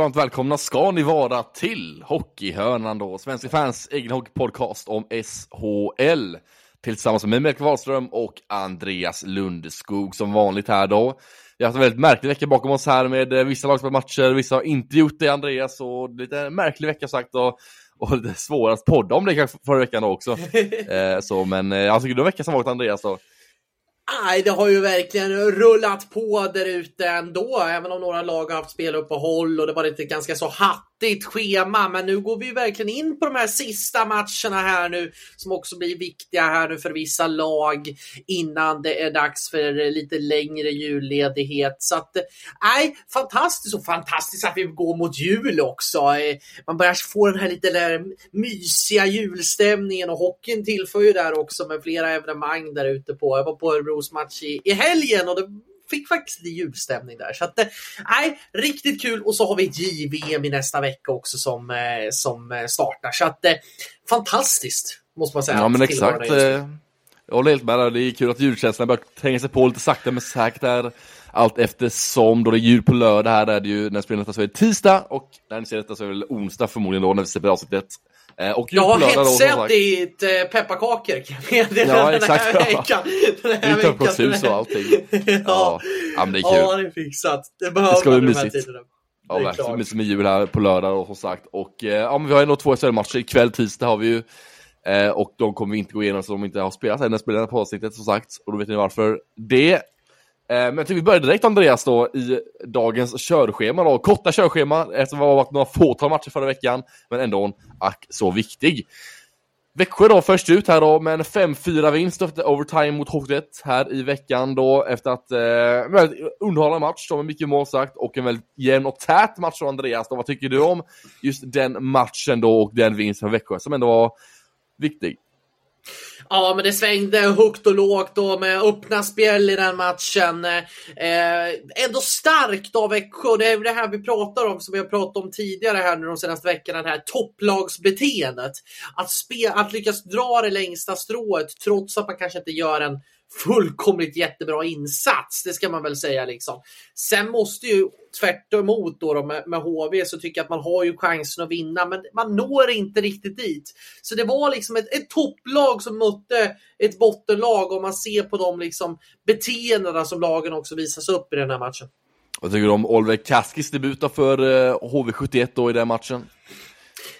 varmt välkomna ska ni vara till Hockeyhörnan då, Svenska fans egen hockeypodcast om SHL. Tillsammans med Melker Wahlström och Andreas Lundeskog som vanligt här då. Vi har haft en väldigt märklig vecka bakom oss här med eh, vissa lag matcher, vissa har inte gjort det Andreas, och lite märklig vecka sagt och, och lite svårast podda om det kanske förra veckan då också. eh, så men eh, tycker du vecka som varit Andreas då? Nej, det har ju verkligen rullat på där ute ändå, även om några lag har haft speluppehåll och det varit lite ganska så hatt hattigt schema. Men nu går vi verkligen in på de här sista matcherna här nu som också blir viktiga här nu för vissa lag innan det är dags för lite längre julledighet. Så att nej, fantastiskt och fantastiskt att vi går mot jul också. Eh, man börjar få den här lite där mysiga julstämningen och hockeyn tillför ju där också med flera evenemang där ute på. Jag var på Örebros match i, i helgen och det fick faktiskt lite julstämning där. Så att, eh, nej, riktigt kul. Och så har vi JVM i nästa vecka också som, eh, som startar. Så att, fantastiskt, måste man säga. Ja, men exakt. Jag håller helt med där. Det är kul att julkänslan börjar tränga sig på lite sakta men säkert där. Allt eftersom då det är jul på lördag här är det ju när spelet så är det tisdag och när ni ser detta så är det onsdag förmodligen då när vi släpper avsnittet. Eh, och jag har hetsat dit eh, pepparkakor kan jag meddela ja, exakt, den här veckan. Den här veckan. Utanpåshus och allting. ja. ja, men det är kul. Ja, det är fixat. Det behöver man de här tiderna. Ja, verkligen. Mysigt med jul här på lördag och som sagt. Och eh, ja, men vi har ändå två SHL-matcher. Ikväll tisdag har vi ju. Eh, och de kommer vi inte gå igenom så de inte har spelat än när spelarna på avsnittet som sagt. Och då vet ni varför det. Eh, men jag tycker vi börjar direkt Andreas då i dagens körschema då. Korta körschema eftersom det har varit några fåtal matcher förra veckan. Men ändå en ack så viktig. Växjö då först ut här då med en 5-4 vinst efter overtime mot Hockeyet här i veckan då efter att eh, väldigt underhållande match då med mycket mål sagt och en väldigt jämn och tät match då Andreas då. Vad tycker du om just den matchen då och den vinsten för Växjö som ändå var viktig? Ja, men det svängde högt och lågt då med öppna spel i den matchen. Eh, ändå starkt av Växjö. Det är det här vi pratar om, som vi har pratat om tidigare här nu de senaste veckorna, det här topplagsbeteendet. Att, spe, att lyckas dra det längsta strået trots att man kanske inte gör en fullkomligt jättebra insats. Det ska man väl säga liksom. Sen måste ju tvärt emot då, då med, med HV så tycker jag att man har ju chansen att vinna, men man når inte riktigt dit. Så det var liksom ett, ett topplag som mötte ett bottenlag om man ser på de liksom beteendena som lagen också visas upp i den här matchen. Vad tycker du om Oliver Kaskis debut för eh, HV71 då i den matchen?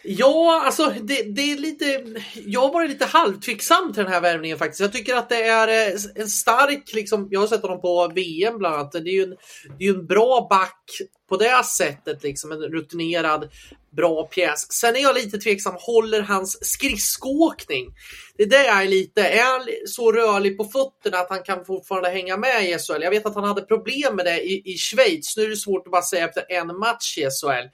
Ja, alltså det, det, är lite. Jag har varit lite halvtveksam till den här värvningen faktiskt. Jag tycker att det är eh, en stark, liksom, jag har sett honom på VM bland annat. Det är ju en, det är en bra back på det sättet, liksom en rutinerad bra pjäs. Sen är jag lite tveksam, håller hans skridskoåkning? Det är det jag är lite, är han så rörlig på fötterna att han kan fortfarande hänga med i SHL? Jag vet att han hade problem med det i, i Schweiz. Nu är det svårt att bara säga efter en match i SHL.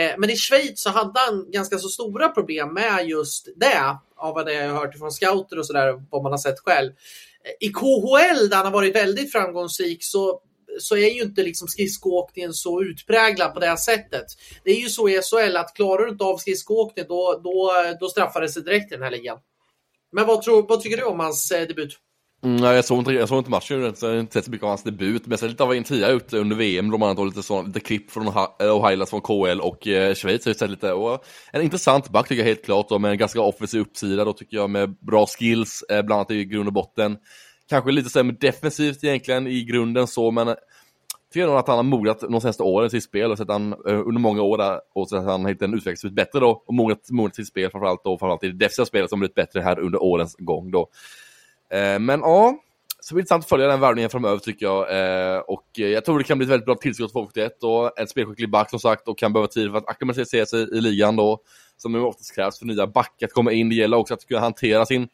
Eh, men i Schweiz så hade han ganska så stora problem med just det, av vad jag har hört från scouter och sådär, vad man har sett själv. Eh, I KHL där han har varit väldigt framgångsrik så så är ju inte liksom skridskoåkningen så utpräglad på det här sättet. Det är ju så i SHL att klarar du inte av skridskoåkning då, då, då straffar det sig direkt i den här ligan. Men vad, tror, vad tycker du om hans eh, debut? Mm, jag, såg inte, jag såg inte matchen, så jag har inte sett så mycket av hans debut. Men jag har lite av vad Intia gjort under VM, bland annat lite, sån, lite klipp från, eh, och highlights från KL och eh, Schweiz. Har jag sett lite, och en intressant back tycker jag helt klart, och med en ganska offensiv uppsida då tycker jag, med bra skills, eh, bland annat i grund och botten. Kanske lite sämre defensivt egentligen i grunden så, men eh, tycker nog att han har mognat de senaste åren i sitt spel och sett han eh, under många år där och så att han hittat en utveckling bättre då och mognat, mognat sitt spel framförallt då framförallt i det defensiva spelet som blivit bättre här under årens gång då. Eh, men ja, så det blir intressant att följa den värvningen framöver tycker jag. Och jag tror det kan bli ett väldigt bra tillskott för Folket och en spelskicklig back som sagt och kan behöva tid för att acklimatisera sig i ligan då. Som nu oftast krävs för nya backar att komma in. Det gäller också att kunna hantera sin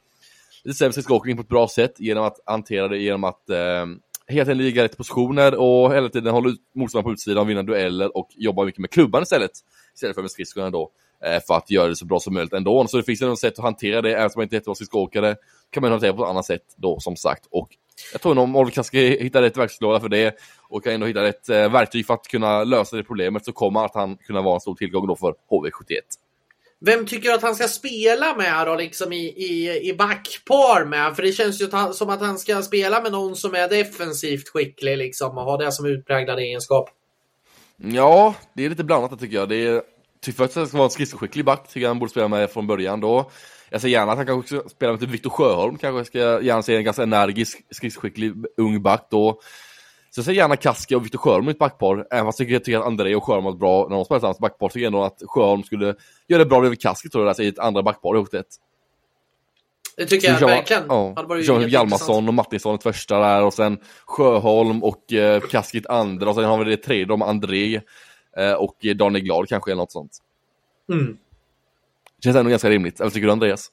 lite sämre skridskoåkning på ett bra sätt genom att hantera det genom att ehm, hela tiden ligga rätt positioner och hela tiden hålla motståndaren på utsidan, vinna dueller och jobba mycket med klubban istället. Istället för med skridskorna då. Eh, för att göra det så bra som möjligt ändå. Så det finns ett sätt att hantera det, även om man inte är jättebra skridskoåkare. Kan man hantera på ett annat sätt då, som sagt. Och jag tror nog om Oliver ska hitta rätt verktygslåda för det och kan ändå hitta rätt eh, verktyg för att kunna lösa det problemet så kommer att han kunna vara en stor tillgång då för HV71. Vem tycker du att han ska spela med då, liksom i, i, i backpar med? För det känns ju som att han ska spela med någon som är defensivt skicklig liksom och ha det som utpräglad egenskap. Ja, det är lite blandat tycker jag. Det är, tycker att han ska vara en skridskoskicklig back, tycker jag han borde spela med från början då. Jag ser gärna att han kanske också spelar med typ Viktor Sjöholm, kanske Jag ska gärna se en ganska energisk, skridskoskicklig ung back då. Så jag ser gärna Kaski och Viktor Sjöholm i ett backpar, även fast jag tycker att André och Sjöholm var bra när de spelade tillsammans backpar, tycker jag ändå att Sjöholm skulle göra det bra bredvid Kaski tror jag, alltså, i ett andra backpar ihop det. Det tycker jag verkligen. Ja, varit Hjalmarsson och Martinsson ett första där och sen Sjöholm och eh, Kaskit andra och sen har vi det tredje med André eh, och Daniel Glad kanske eller något sånt. Mm. Känns ändå ganska rimligt. Eller tycker du Andreas?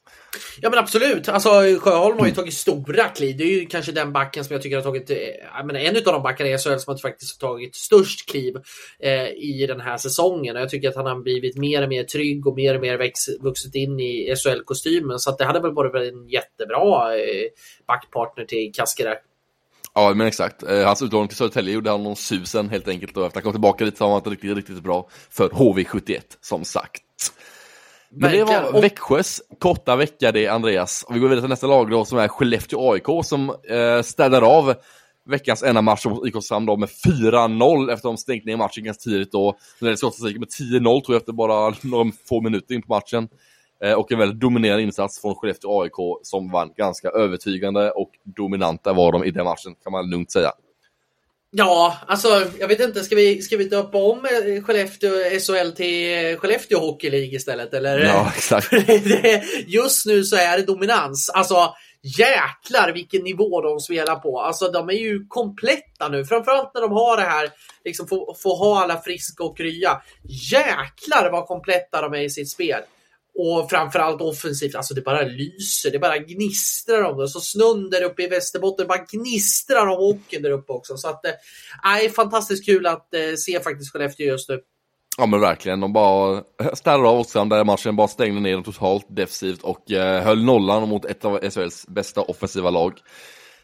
Ja men absolut. Alltså Sjöholm har ju tagit stora kliv. Det är ju kanske den backen som jag tycker har tagit, eh, jag menar, en av de backarna i SHL som har faktiskt tagit störst kliv eh, i den här säsongen. Och jag tycker att han har blivit mer och mer trygg och mer och mer väx, vuxit in i SHL-kostymen. Så det hade väl varit en jättebra eh, backpartner till Kaskere. Ja men exakt, eh, hans utlåning till Södertälje gjorde han någon susen helt enkelt och efter att han kom tillbaka lite så har han varit riktigt, riktigt bra för HV71 som sagt. Men det var Växjös korta vecka det, Andreas. Och vi går vidare till nästa lag då, som är Skellefteå AIK, som eh, städar av veckans enda match mot IK Sam då med 4-0 efter att de stängt ner matchen ganska tidigt då. Nu är det skottstatistiken med 10-0 tror jag efter bara några få minuter in på matchen. Eh, och en väldigt dominerande insats från Skellefteå AIK som vann ganska övertygande och dominanta var de i den matchen kan man lugnt säga. Ja, alltså jag vet inte, ska vi, ska vi döpa om eh, Skellefteå SHL till Skellefteå Hockey League istället? Eller? Ja, exakt. Just nu så är det dominans. Alltså jäklar vilken nivå de spelar på. Alltså de är ju kompletta nu, framförallt när de har det här, liksom få, få ha alla friska och krya. Jäklar vad kompletta de är i sitt spel. Och framförallt offensivt, alltså det bara lyser, det bara gnistrar om det. Så snön där uppe i Västerbotten bara gnistrar om hockeyn där uppe också. Så att, äh, fantastiskt kul att eh, se faktiskt Skellefteå just nu. Ja men verkligen, de bara ställde av också där matchen, bara stängde ner dem totalt defensivt och eh, höll nollan mot ett av SHLs bästa offensiva lag.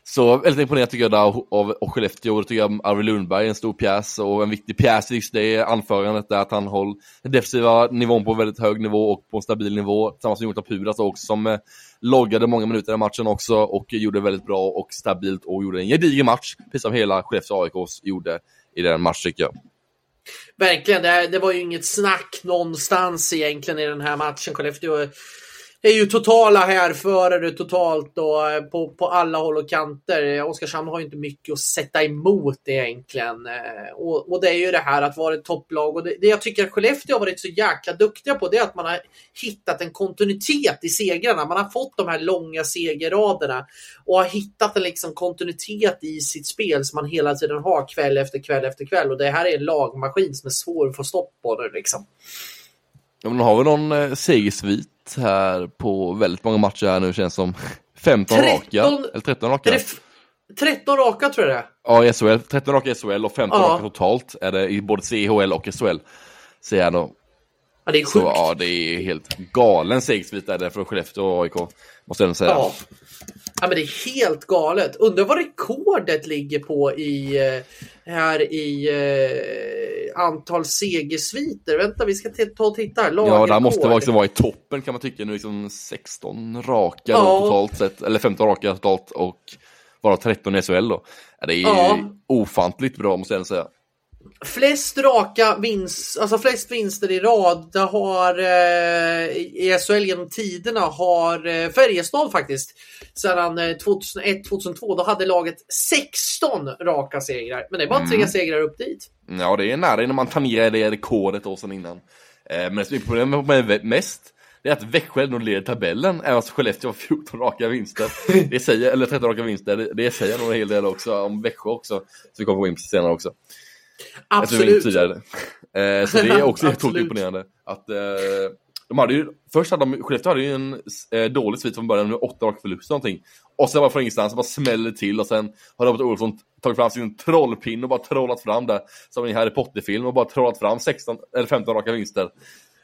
Så väldigt imponerad tycker jag där av, av Skellefteå. Det tycker jag Arvid Lundberg är en stor pjäs och en viktig pjäs just det anförandet där att han håller den defensiva nivån på väldigt hög nivå och på en stabil nivå. Tillsammans med Jonathan Pudas också som eh, loggade många minuter i matchen också och gjorde väldigt bra och stabilt och gjorde en gedigen match. Precis som hela Skellefteå AIK gjorde i den matchen tycker jag. Verkligen, det, det var ju inget snack någonstans egentligen i den här matchen. Skellefteå är ju totala härförare totalt och eh, på, på alla håll och kanter. Eh, Oskarshamn har ju inte mycket att sätta emot egentligen. Eh, och, och det är ju det här att vara ett topplag. Och det, det jag tycker att Skellefteå har varit så jäkla duktiga på det är att man har hittat en kontinuitet i segrarna. Man har fått de här långa segerraderna och har hittat en liksom kontinuitet i sitt spel som man hela tiden har kväll efter kväll efter kväll. Och det här är en lagmaskin som är svår att få stopp på nu liksom. Ja, men har vi någon eh, segersvit här på väldigt många matcher här nu känns som 15 13, raka, eller 13 raka. 13 raka tror jag det är. Ja, i SHL. 13 raka i SHL och 15 ja. raka totalt är det i både CHL och SHL. Ser jag då. Ja, det är sjukt. Så, ja, det är helt galen segersvit är det för Skellefteå och AIK. Måste jag säga. Ja. ja, men det är helt galet. Undrar vad rekordet ligger på i eh, här i eh, antal segersviter. Vänta, vi ska ta och titta här. ja, där måste också vara i toppen kan man tycka. Nu liksom 16 raka ja. totalt sett, eller 15 raka totalt och bara 13 i SHL då. Det är ja. ofantligt bra måste jag säga. Flest raka vinst, alltså flest vinster i rad har eh, i SHL genom tiderna har eh, Färjestad faktiskt. Sedan eh, 2001-2002 då hade laget 16 raka segrar. Men det är bara mm. tre segrar upp dit. Ja det är nära innan man tar ner det rekordet åren innan. Eh, men det som är problemet med mest det är att Växjö ändå leder tabellen, även fast Skellefteå har 14 raka vinster. Det säger, eller 13 raka vinster, det, det säger nog en hel del också om Växjö också. Så vi kommer gå in på senare också. Absolut. Eh, så det är också helt imponerande. Att, eh, de hade ju, först hade de, Skellefteå hade ju en eh, dålig svit från början med åtta raka förluster någonting. Och sen bara från ingenstans, bara smäller till och sen har Robert Olsson tagit fram sin trollpinne och bara trollat fram det. Som i Harry Potter-film och bara trollat fram 16 eller 15 raka vinster.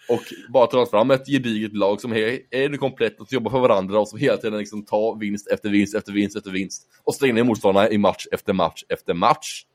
Och bara trollat fram ett gediget lag som är, är komplett och jobbar för varandra och som hela tiden liksom tar vinst efter vinst efter vinst efter vinst. Och slänger ner motståndarna i match efter match efter match.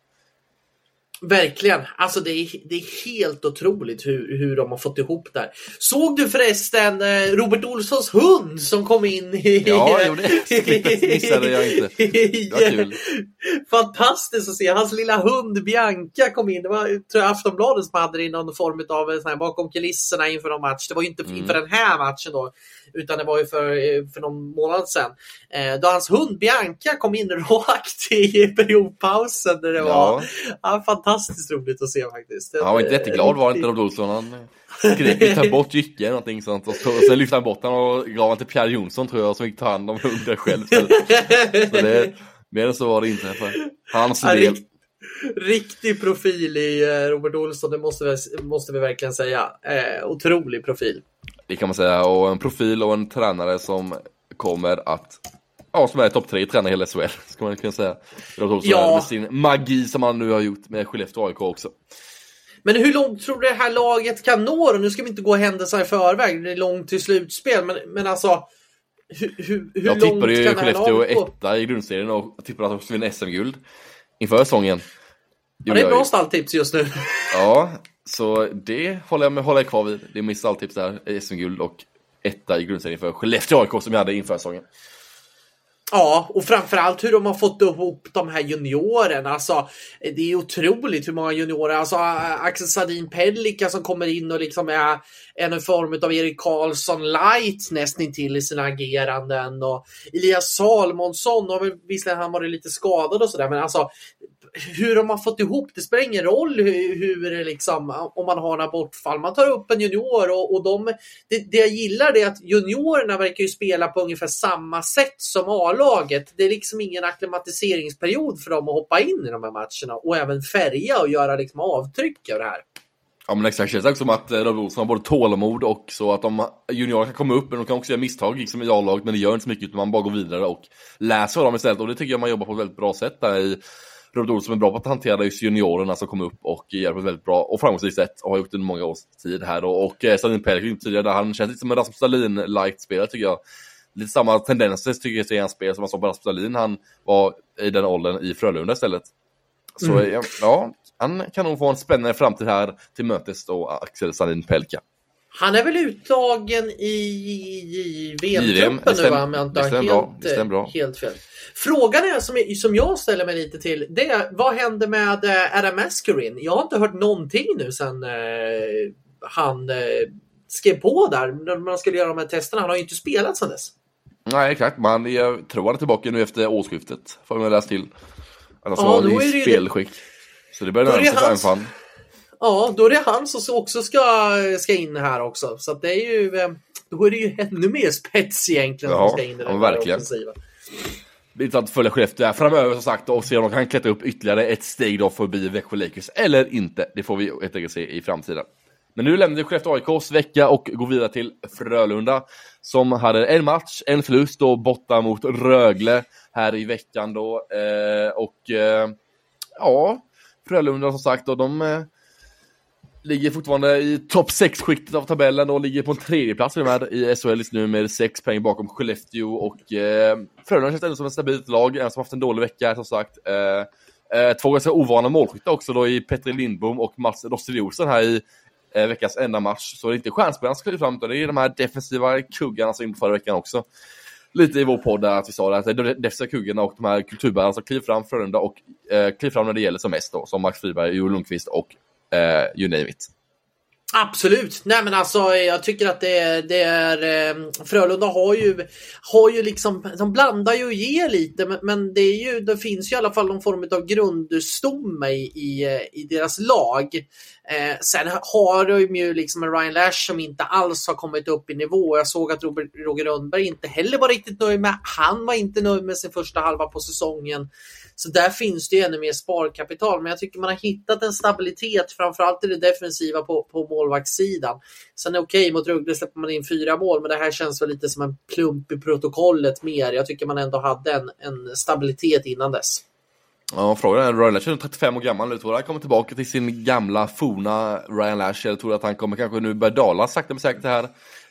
Verkligen. Alltså det är, det är helt otroligt hur, hur de har fått ihop det här. Såg du förresten eh, Robert Olssons hund som kom in i... Ja, jo, det missade jag inte. Det var kul. Fantastiskt att se. Hans lilla hund Bianca kom in. Det var tror jag, Aftonbladet som hade det i någon form av sån här, bakom kulisserna inför någon match. Det var ju inte mm. inför den här matchen då. Utan det var ju för, för någon månad sedan. Eh, då hans hund Bianca kom in rakt i periodpausen. Där det ja. var ja, fantastiskt roligt att se faktiskt. Han var inte jätteglad var inte Robert Olsson. Han skrek ta bort Jycke någonting sånt. Och, så, och sen lyfte han bort honom och gav honom till Pierre Jonsson tror jag som fick ta hand om hunden själv. Så, så det, mer än så var det inte för hans del. Rikt, riktig profil i eh, Robert Olsson, det måste vi, måste vi verkligen säga. Eh, otrolig profil. Det kan man säga, och en profil och en tränare som kommer att Ja, som är topp tre tränare i hela SHL, ska man kunna säga. Ja. Med sin magi som han nu har gjort med Skellefteå AIK också. Men hur långt tror du det här laget kan nå då? Nu ska vi inte gå händelserna i förväg, det är långt till slutspel, men, men alltså hur, hur, hur Jag tippade ju Skellefteå etta i grundserien och tippade att de skulle vinna SM-guld inför säsongen. Ja, det är bra stalltips just nu. Ja, så det håller jag, med, håller jag kvar vid. Det är mitt stalltips där, SM-guld och etta i grundserien för Skellefteå AIK som jag hade inför säsongen. Ja, och framförallt hur de har fått ihop de här juniorerna. Alltså, det är otroligt hur många juniorer. Alltså Axel Sadin Pellika som kommer in och liksom är en form av Erik Karlsson light nästintill i sina ageranden. Och Elias Salmonsson har väl visserligen han varit lite skadad och sådär, men alltså hur de har fått ihop, det spelar ingen roll hur, hur liksom, om man har några bortfall. Man tar upp en junior och, och de, det, det jag gillar är att juniorerna verkar ju spela på ungefär samma sätt som A-laget. Det är liksom ingen akklimatiseringsperiod för dem att hoppa in i de här matcherna och även färga och göra liksom avtryck av det här. Ja men exakt, det känns också som att eh, Robin Olsson har både tålamod och så att de juniorer kan komma upp men de kan också göra misstag liksom i A-laget men det gör inte så mycket utan man bara går vidare och läser av dem istället och det tycker jag man jobbar på ett väldigt bra sätt där i Robert Olsson är bra på att hantera just juniorerna som kommer upp och gör på ett väldigt bra och framgångsrikt sätt och har gjort det under många års tid här och, och eh, Stalin Pellegrino tidigare han känns lite som en Rasmus Stalin-light-spelare tycker jag. Lite samma tendenser tycker jag i hans spel som man såg på Rasmus Stalin han var i den åldern i Frölunda istället. Så mm. ja, ja, han kan nog få en spännande framtid här till mötes då Axel Stalin Pelka. Han är väl uttagen i, i VM-truppen nu va? Jag inte har helt, bra. helt fel. Frågan är, som, som jag ställer mig lite till, det är vad händer med eh, Adam Mascarin? Jag har inte hört någonting nu sedan eh, han eh, skrev på där när man skulle göra de här testerna. Han har ju inte spelat sedan dess. Nej, exakt. Men jag tror han är tillbaka nu efter årsskiftet. Får man läsa till. Annars ja, var han i spelskick. Det... Så det börjar närma sig en fan. Ja, då är det han som också ska, ska in här också. Så det är ju, eh, då är det ju ännu mer spets egentligen ja, som ska in i den ja, verkligen. offensiva. Det är intressant att följa Skellefteå framöver som sagt och se om de kan klättra upp ytterligare ett steg då förbi Växjö Lakers eller inte. Det får vi helt enkelt se i framtiden. Men nu lämnar vi Skellefteå AIKs vecka och går vidare till Frölunda som hade en match, en förlust då borta mot Rögle här i veckan då. Eh, och eh, ja, Frölunda som sagt då, de eh, ligger fortfarande i topp 6-skiktet av tabellen och ligger på en tredjeplats med i SHL just nu med 6 poäng bakom Skellefteå och eh, Frölunda känns ändå som ett stabilt lag, en som haft en dålig vecka som sagt. Eh, eh, två ganska ovana målskyttar också då i Petri Lindbom och Mats Rossi här i eh, veckans enda match. Så det är inte stjärnspelarna som kliver fram utan det är de här defensiva kuggarna som in förra veckan också. Lite i vår podd där att vi sa det, att det är de defensiva kuggarna och de här kulturbärarna som kliver fram Frölunda och eh, kliver fram när det gäller som mest då, som Max Friberg, Joel Lundqvist och eh, you name it. Absolut. Nej men alltså jag tycker att det är, det är eh, Frölunda har ju, har ju liksom, de blandar ju och ger lite men, men, det, är ju, det finns ju i alla fall någon form av grundstomme i, i, i deras lag. Eh, sen har de ju liksom en Ryan Lash som inte alls har kommit upp i nivå. Jag såg att Robert, Roger Rönnberg inte heller var riktigt nöjd med, han var inte nöjd med sin första halva på säsongen. Så där finns det ju ännu mer sparkapital. Men jag tycker man har hittat en stabilitet, framförallt i det defensiva på, på målvaktssidan. Sen är okej, okay, mot Rögle släpper man in fyra mål, men det här känns väl lite som en plump i protokollet mer. Jag tycker man ändå hade en, en stabilitet innan dess. Ja, frågan är, Ryan Lash är 35 år gammal nu, tror du han kommer tillbaka till sin gamla forna Ryan Lash, eller tror du att han kommer kanske nu börja dala sakta men säkert här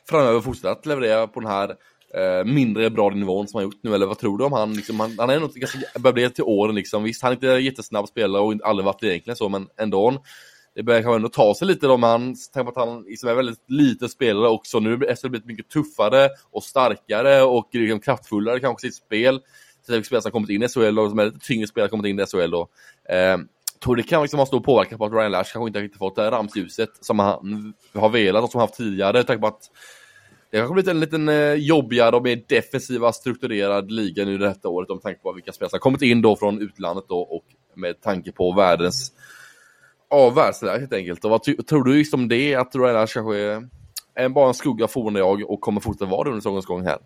framöver fortsätta att leverera på den här eh, mindre bra nivån som han gjort nu, eller vad tror du om han? Liksom, han, han är nog ganska, börjar bli till åren liksom. Visst, han är inte jättesnabb spelare och aldrig varit det egentligen så, men ändå. Det börjar kanske ändå ta sig lite då, men han, tänk på att han liksom är väldigt liten spelare också. Nu har SHL blivit mycket tuffare och starkare och liksom kraftfullare kanske sitt spel. Så spelare som kommit in i SHL och som är lite tyngre spelare kommit in i SHL då. Eh, tror det kan liksom ha stor påverkan på att Ryan Lash kanske inte riktigt fått det här ramsljuset som han har velat och som han haft tidigare. Tack på att det har blivit en liten eh, jobbigare och mer defensiva strukturerad liga nu detta året om tanke på vilka spelare som kommit in då från utlandet då och med tanke på världens ja, världsläge helt enkelt. Och vad tror du just om det, att Ryan kanske är, bara en skugga från jag och kommer fortsätta vara det under säsongens gång här?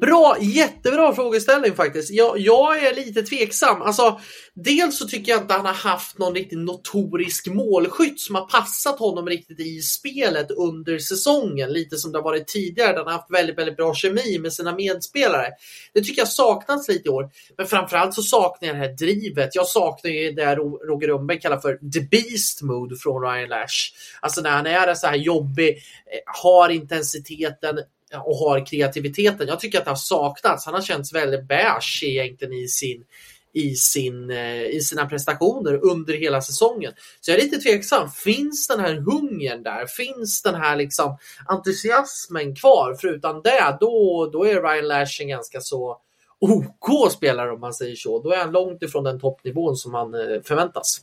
Bra, jättebra frågeställning faktiskt. Jag, jag, är lite tveksam. Alltså, dels så tycker jag inte han har haft någon riktigt notorisk målskytt som har passat honom riktigt i spelet under säsongen. Lite som det har varit tidigare där han har haft väldigt, väldigt bra kemi med sina medspelare. Det tycker jag saknas lite i år. Men framförallt så saknar jag det här drivet. Jag saknar ju det Roger Rönnberg kallar för the beast mode från Ryan Lash. Alltså när han är så här jobbig, eh, har intensiteten, och har kreativiteten. Jag tycker att det har saknats. Han har känts väldigt beige egentligen i sin i, sin, eh, i sina prestationer under hela säsongen. Så jag är lite tveksam. Finns den här hungern där? Finns den här liksom entusiasmen kvar? För utan det, då, då är Ryan Lash en ganska så OK spelare om man säger så. Då är han långt ifrån den toppnivån som man eh, förväntas.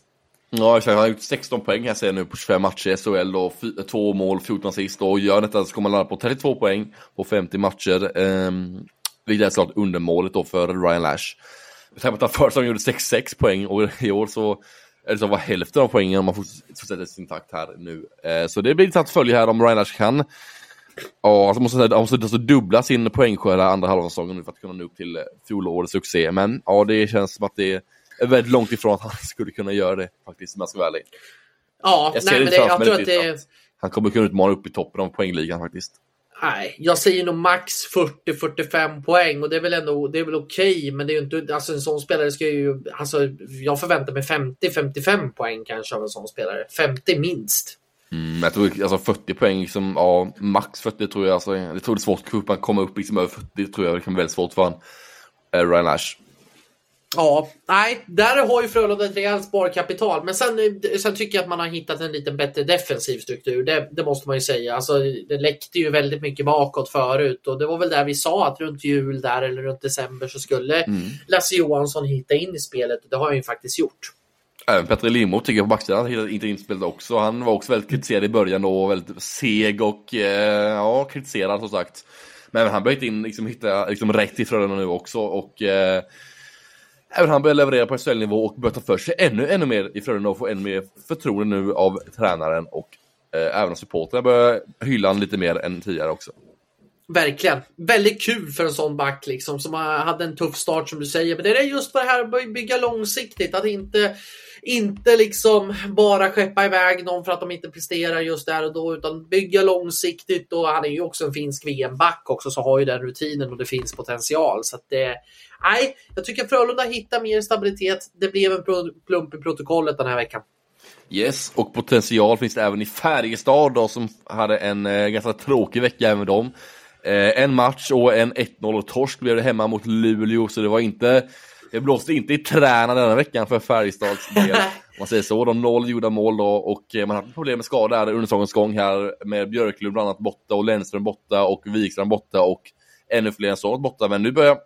Ja, exakt. Han har gjort 16 poäng här ser jag nu på 25 matcher i SHL och två mål, 14 assist och gör detta så kommer han landa på 32 poäng på 50 matcher. Um, vilket är såklart undermålet då för Ryan Lash. Med tanke på att han förra säsongen gjorde 66 poäng och i år så är det så var hälften av poängen om man fortsätter sin takt här nu. Uh, så det blir intressant att följa här om Ryan Lash kan Ja, alltså måste, han måste alltså dubbla sin poängskörd andra halvan av säsongen nu för att kunna nå upp till fjolårets succé. Men ja, det känns som att det är väldigt långt ifrån att han skulle kunna göra det faktiskt, om jag ska vara ärlig. Ja, jag nej, men det, jag tror att det... Han kommer kunna utmana upp i toppen av poängligan faktiskt. Nej, jag säger nog max 40-45 poäng och det är väl ändå det är väl okej, okay, men det är ju inte alltså en sån spelare ska ju alltså. Jag förväntar mig 50-55 poäng kanske av en sån spelare. 50 minst. Mm, jag tror alltså 40 poäng, liksom, ja, max 40 tror jag. Alltså, jag tror det är svårt att komma upp liksom över 40, tror jag det kan bli väldigt svårt för han. Uh, Ryan Lash. Ja, nej, där har ju Frölunda ett rejält sparkapital. Men sen, sen tycker jag att man har hittat en lite bättre defensiv struktur. Det, det, måste man ju säga. Alltså, det läckte ju väldigt mycket bakåt förut och det var väl där vi sa att runt jul där eller runt december så skulle mm. Lasse Johansson hitta in i spelet och det har han ju faktiskt gjort. Även Petter Limo tycker jag på backsidan har hittat in i spelet också. Han var också väldigt kritiserad i början då, väldigt seg och eh, ja, kritiserad som sagt. Men han börjat in, liksom, hitta liksom, rätt i Frölunda nu också och eh, Även han börjar leverera på SHL-nivå och börjar ta för sig ännu, ännu mer i Frölunda och få ännu mer förtroende nu av tränaren och eh, även supportrarna börjar hylla honom lite mer än tidigare också. Verkligen. Väldigt kul för en sån back liksom, som hade en tuff start som du säger. Men det är just det här att bygga långsiktigt. Att inte, inte liksom bara skeppa iväg någon för att de inte presterar just där och då. Utan bygga långsiktigt. Och han är ju också en finsk VM-back också så har ju den rutinen och det finns potential. Så att det, nej, jag tycker Frölunda hittar mer stabilitet. Det blev en plump i protokollet den här veckan. Yes, och potential finns det även i Färjestad då, som hade en eh, ganska tråkig vecka även de. Eh, en match och en 1-0 torsk blev det hemma mot Luleå, så det var inte det blåste inte i träna denna veckan för Färjestads del. Om man säger så. De noll gjorda mål då och eh, man hade problem med skador under säsongens gång här med Björklund bland annat borta och Lennström borta och Wikström borta och ännu fler än så borta. Men nu börjar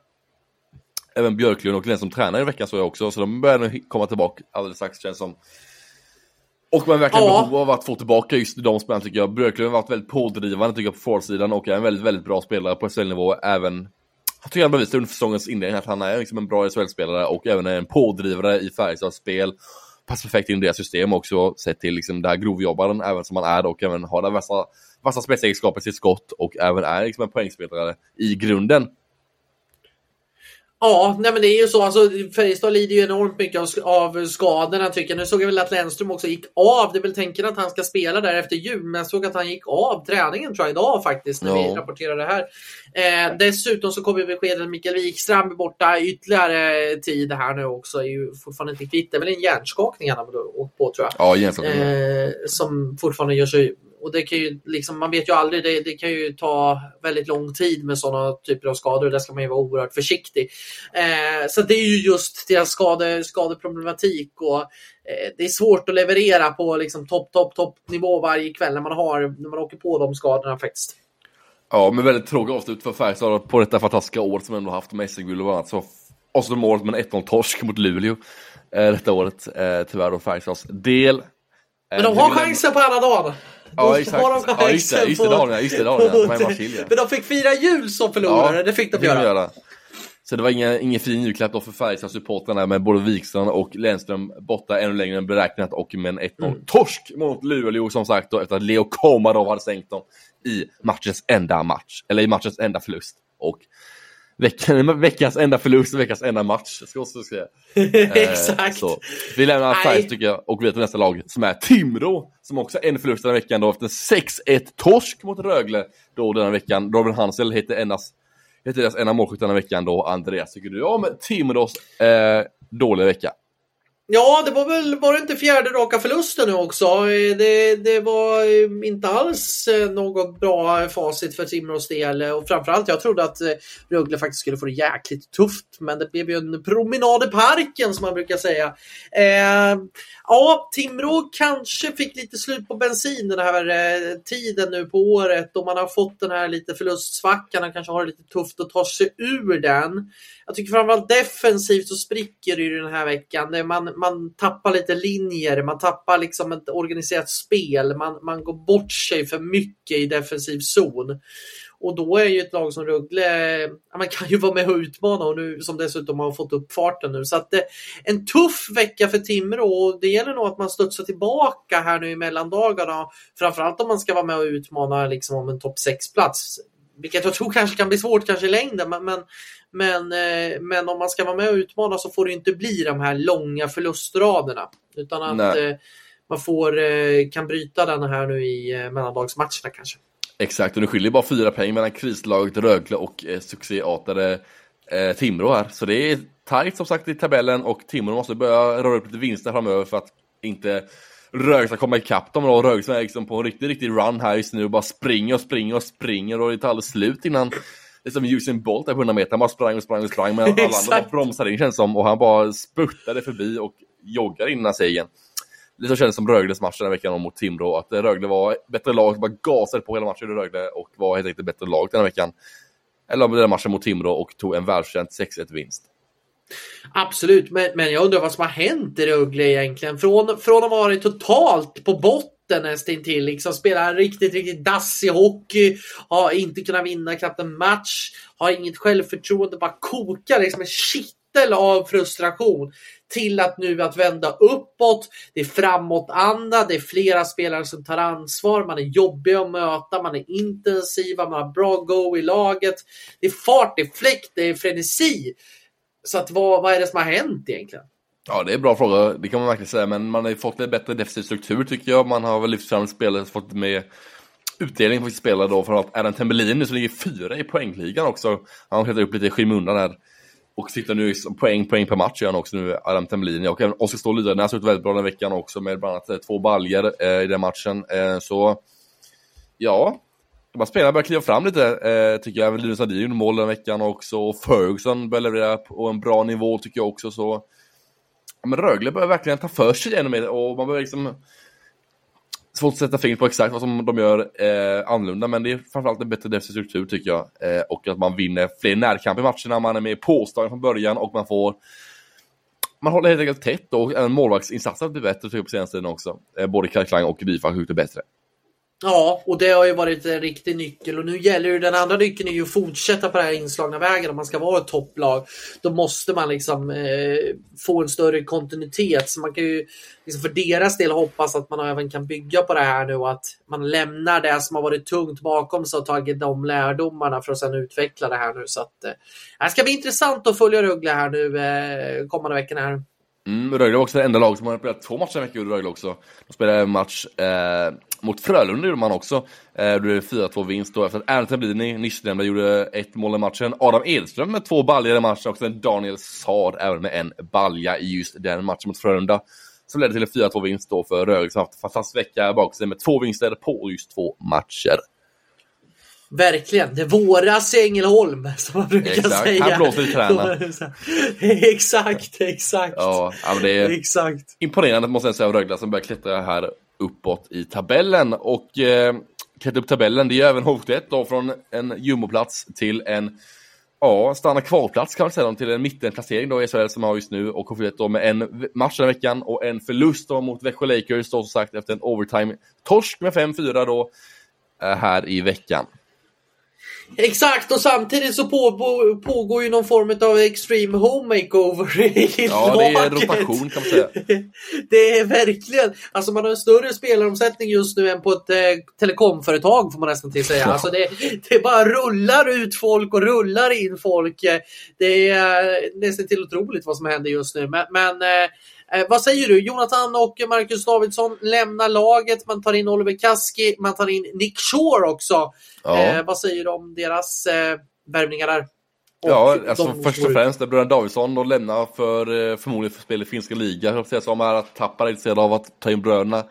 även Björklund och Lennström träna i veckan så jag också, så de börjar nu komma tillbaka alldeles strax känns som. Och man verkar ja. behov av att få tillbaka just de spelarna tycker jag. Björklund har varit väldigt pådrivande tycker jag på forwardsidan och är en väldigt, väldigt bra spelare på SHL-nivå även jag tycker han bevisade under säsongens inledning att han är liksom en bra SHL-spelare och även en pådrivare i Färjestads spel. Passar perfekt in i deras system också, sett till liksom det här grovjobbaren även som han är och även har den vassa spetsegenskaper i sitt skott och även är liksom en poängspelare i grunden. Ja, nej men det är ju så. Alltså, Färjestad lider ju enormt mycket av, av skadorna tycker jag. Nu såg jag väl att Lennström också gick av. Det är väl tänken att han ska spela där efter jul, men jag såg att han gick av träningen tror jag idag faktiskt när ja. vi rapporterar det här. Eh, dessutom så kommer beskedet att Mikael Wikström är borta ytterligare tid här nu också. Är ju fortfarande inte kvitt. Det är väl en hjärnskakning han har åkt på tror jag. Ja, hjärnskakning. Eh, som fortfarande gör sig och det kan ju liksom, man vet ju aldrig, det, det kan ju ta väldigt lång tid med sådana typer av skador och där ska man ju vara oerhört försiktig. Eh, så det är ju just deras skade, skadeproblematik och eh, det är svårt att leverera på liksom topp, topp, topp nivå varje kväll när man, har, när man åker på de skadorna faktiskt. Ja, men väldigt tråkigt avslut för Färjestad på detta fantastiska år som ändå haft med SM-guld och annat. Så avslutar målet med en 1-0-torsk mot Luleå eh, detta året, eh, tyvärr då Färjestads del. Men de har chansen på alla dagar. Ja exakt, ja, just det, just det, just. Men de fick fira jul som förlorare, ja, det fick de göra. göra. Så det var ingen, ingen fin julklapp då för Färjestads supportrarna med både Wikstrand och Lennström borta ännu längre än beräknat och med en 1-0 mm. torsk mot Luleå som sagt då efter att Leo Komarov hade sänkt dem i matchens enda match, eller i matchens enda förlust. Och veckan, veckans enda förlust och veckans enda match, ska också säga. Exakt. Eh, så. Vi lämnar Färjestad tycker jag och vi till nästa lag som är Timrå, som också är en förlust den här veckan då efter 6-1 torsk mot Rögle då den här veckan. Robin Hansel heter endast heter deras ena målskytt den här veckan då, Andreas. Tycker du om Timrås eh, dåliga vecka? Ja, det var väl, var det inte fjärde raka förlusten nu också? Eh, det, det var eh, inte alls eh, något bra facit för Timrås del och framförallt jag trodde att Rögle faktiskt skulle få det jäkligt tufft, men det blev ju en promenad i parken som man brukar säga. Eh, ja, Timrå kanske fick lite slut på bensin den här eh, tiden nu på året och man har fått den här lite förlustsvackan och kanske har det lite tufft att ta sig ur den. Jag tycker framförallt defensivt så spricker det ju den här veckan. Man, man tappar lite linjer, man tappar liksom ett organiserat spel, man, man går bort sig för mycket i defensiv zon. Och då är ju ett lag som Rögle, ja, man kan ju vara med och utmana och nu som dessutom har fått upp farten nu. Så att eh, en tuff vecka för Timrå och det gäller nog att man studsar tillbaka här nu i mellandagarna. Framförallt om man ska vara med och utmana liksom om en topp 6-plats. Vilket jag tror kanske kan bli svårt kanske i längden, men, men men, eh, men om man ska vara med och utmana så får det inte bli de här långa förlustraderna. Utan att. Eh, man får, eh, kan bryta den här nu i mellandagsmatcherna kanske. Exakt, och det skiljer bara fyra poäng mellan krislaget Rögle och eh, succéartade eh, Timrå här. Så det är tajt som sagt i tabellen och Timrå måste börja röra upp lite vinster framöver för att inte Rögle ska komma ikapp dem då. Rögle är liksom på en riktig, riktig run här just nu och bara springer och springer och springer och det tar aldrig slut innan det är som Usain Bolt där på 100 meter, han bara sprang och sprang och sprang men alla andra bromsade in känns som och han bara spurtade förbi och joggade innan segern. Lite kändes som Rögles match den här veckan mot Timrå, att Rögle var bättre lag, bara gasade på hela matchen i Rögle och var helt enkelt bättre lag den här veckan. Eller den matchen mot Timrå och tog en välförtjänt 6-1 vinst. Absolut, men, men jag undrar vad som har hänt i Rögle egentligen. Från, från att ha varit totalt på botten botten nästintill. Liksom spela riktigt, riktigt dassig hockey. Har inte kunnat vinna knappt en match. Har inget självförtroende. Bara kokar liksom en kittel av frustration. Till att nu att vända uppåt. Det är framåtanda. Det är flera spelare som tar ansvar. Man är jobbig att möta. Man är intensiva. Man har bra go i laget. Det är fart, det är fläkt, det är frenesi. Så att vad, vad är det som har hänt egentligen? Ja, det är en bra fråga, det kan man verkligen säga, men man har ju fått en bättre defensiv struktur tycker jag. Man har väl lyft fram spelare, fått med utdelning på sitt spelare då, för att Adam Tembelin nu som ligger fyra i poängligan också. Han har klättrat upp lite i skymundan här. Och sitter nu poäng, poäng per match gör han också nu, Adam Tembelin. Och även Oskar Ståhl Lydaren har sett väldigt bra den veckan också med bland annat eh, två baljer eh, i den matchen. Eh, så, ja. De här spelarna börjar kliva fram lite, eh, tycker jag. Även Linus Nadin gjorde mål den veckan också. Och Ferguson börjar leverera på en bra nivå tycker jag också. Så men Rögle börjar verkligen ta för sig ännu mer och man börjar liksom Svårt att sätta fingret på exakt vad som de gör eh, annorlunda, men det är framförallt en bättre defensiv struktur tycker jag. Eh, och att man vinner fler närkamper i matcherna, man är mer påslagen från början och man får man håller helt enkelt tätt och även målvaktsinsatsen blir bättre tycker jag på senaste tiden också. Eh, både Kalle Klang och Difan har gjort det bättre. Ja, och det har ju varit en riktig nyckel och nu gäller ju den andra nyckeln är ju att fortsätta på den här inslagna vägen om man ska vara ett topplag. Då måste man liksom eh, få en större kontinuitet så man kan ju liksom för deras del hoppas att man även kan bygga på det här nu och att man lämnar det som har varit tungt bakom sig och tagit de lärdomarna för att sedan utveckla det här nu så att eh, det ska bli intressant att följa Rögle här nu eh, kommande veckorna här. Mm, Rögle var också det enda lag som har spelat två matcher i veckan, Rögle också. De spelade en match eh, mot Frölunda gjorde man också. Eh, det blev 4-2 vinst då efter att Ernst Tablini, nyssnämnda, gjorde ett mål i matchen. Adam Edström med två baljor i matchen och sen Daniel Saad även med en balja i just den matchen mot Frölunda. Som ledde till en 4-2 vinst då för Rögle som haft en fantastisk vecka bakom sig med två vinster på just två matcher. Verkligen, det våras i Ängelholm som man brukar Exakt. säga. Här blåser träna. exakt, exakt. Ja, det är Exakt. imponerande måste jag säga av Rögle som börjar klättra här uppåt i tabellen. Och eh, klättra upp tabellen, det är även HV71 då från en jumboplats till en Ja, stanna kvar-plats kan man säga, till en mittenplacering då i SHL som har just nu och HV71 då med en match den veckan och en förlust då mot Växjö Lakers då som sagt efter en overtime-torsk med 5-4 då eh, här i veckan. Exakt, och samtidigt så på, på, pågår ju någon form av extreme home makeover i Ja, det är laget. rotation kan man säga. Det är verkligen, alltså man har en större spelaromsättning just nu än på ett eh, telekomföretag får man nästan till säga. Ja. Alltså det, det bara rullar ut folk och rullar in folk. Eh, Det är nästan till otroligt vad som händer just nu. Men, men eh, eh, vad säger du? Jonathan och Marcus Davidsson lämnar laget. Man tar in Oliver Kaski, man tar in Nick Shore också. Ja. Eh, vad säger du om deras eh, värvningar där? Och Ja, de alltså först och främst, Bröderna Davidsson, de lämnar för, eh, förmodligen för spel i finska ligan. Jag säga som är att Tappara är intresserade av att ta in bröderna.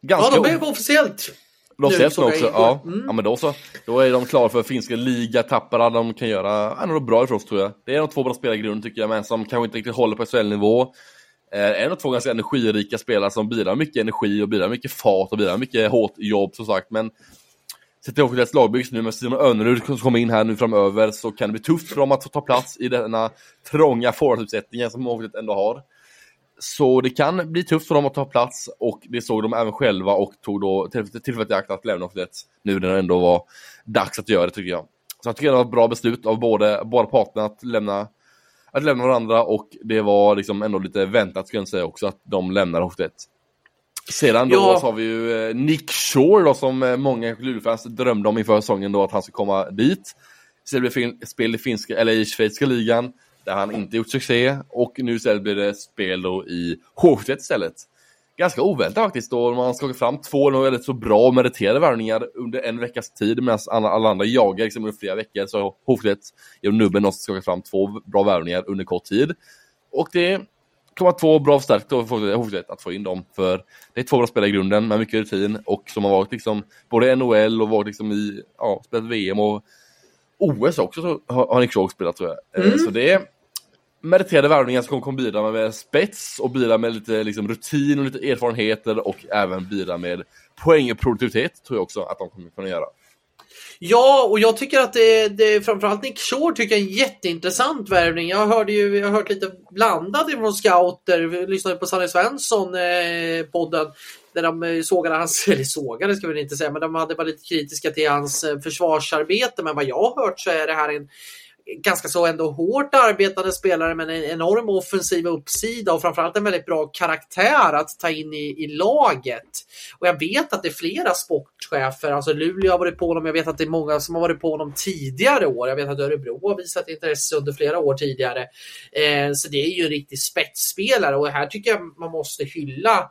Ja, Ganska de är officiellt. De nu ses jag också, ja. Mm. ja men då så. Då är de klara för finska liga, Tappara, de kan göra ja, något bra ifrån sig tror jag. Det är de två bra grunden tycker jag, men som kanske inte riktigt håller på SHL-nivå. Eh, en och två ganska energirika spelare som bidrar mycket energi och bidrar mycket fart och bidrar mycket hårt jobb som sagt, men Sätter ihop deras lagbyggs nu med Simon Önerud som kommer in här nu framöver så kan det bli tufft för dem att få ta plats i denna trånga forwardsuppsättningen som Håklet ändå har. Så det kan bli tufft för dem att ta plats och det såg de även själva och tog då tillfället i akt att lämna Håklet nu när det ändå var dags att göra det tycker jag. Så jag tycker det var ett bra beslut av både, båda parterna att lämna, att lämna varandra och det var liksom ändå lite väntat skulle jag säga också att de lämnar Håklet. Sedan då Ja. så har vi ju eh, Nick Shore då som eh, många Luleåfans drömde om inför säsongen då att han skulle komma dit. Blir det fin- spel i finska, eller i schweiziska ligan där han inte gjort succé och nu istället blir det spel då i H71 istället. Ganska oväntat faktiskt då man ska fram två väldigt så bra och meriterade värvningar under en veckas tid medan alla, alla andra jagar liksom under flera veckor så H71 genom nubben också skaka fram två bra värvningar under kort tid. Och det kommer vara två bra förstärkningar för H71 att få in dem för det är två bra spelare i grunden med mycket rutin och som har varit liksom både NHL och varit liksom i, ja, spelat VM och OS också så har, har Nick Shaw spelat tror jag. Eh, Mm. Så det är meriterade värvningar som kommer, kommer bidra med spets och bidra med lite liksom, rutin och lite erfarenheter och även bidra med poäng och produktivitet tror jag också att de kommer kunna göra. Ja, och jag tycker att det, det framförallt Nick Shore tycker jag är en jätteintressant värvning. Jag hörde ju, jag har hört lite blandat ifrån scouter. Vi lyssnade på Sanne Svensson eh, podden där de eh, sågade hans, eller sågade ska vi väl inte säga, men de hade varit lite kritiska till hans eh, försvarsarbete. Men vad jag har hört så är det här en ganska så ändå hårt arbetande spelare med en enorm offensiv uppsida och framförallt en väldigt bra karaktär att ta in i, i laget. Och jag vet att det är flera sportchefer, alltså Luleå har varit på honom, jag vet att det är många som har varit på honom tidigare år. Jag vet att Örebro har visat intresse under flera år tidigare. Eh, så det är ju en riktig spetsspelare och här tycker jag man måste hylla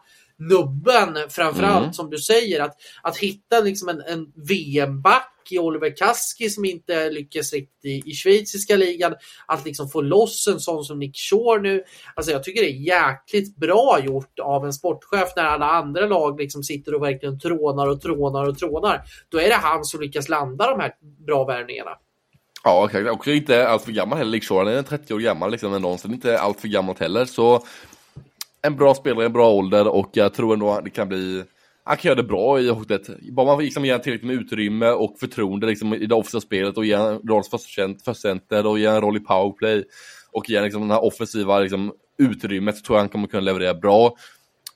nubben framförallt Mm. som du säger att, att hitta liksom en, en VM-back i Oliver Kaski som inte lyckas riktigt i, i schweiziska ligan. Att liksom få loss en sån som Nick Shore nu. Alltså jag tycker det är jäkligt bra gjort av en sportchef när alla andra lag liksom sitter och verkligen trånar och trånar och trånar. Då är det han som lyckas landa de här bra värvningarna. Ja, exakt. Och inte allt för gammal heller. Nick Shore, han är 30 år gammal liksom ändå, så det är inte allt för gammalt heller. Så en bra spelare, en bra ålder och jag tror ändå att det kan bli han kan göra det bra i hotet. Bara man liksom ger honom tillräckligt med utrymme och förtroende liksom, i det offensiva spelet och ger honom en roll som första- center och ger honom en roll i powerplay och ger honom liksom, det här offensiva liksom, utrymmet så tror jag han kommer kunna leverera bra.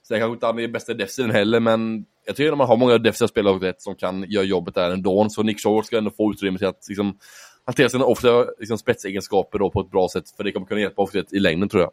Sen kanske inte han är bästa i defensiven heller, men jag tycker att man har många defensiva spelare i hotet som kan göra jobbet där ändå. Så Nick Shaw ska ändå få utrymme till att liksom, hantera sina offensiva liksom, spetsegenskaper då på ett bra sätt, för det kommer kunna hjälpa hotet i längden tror jag.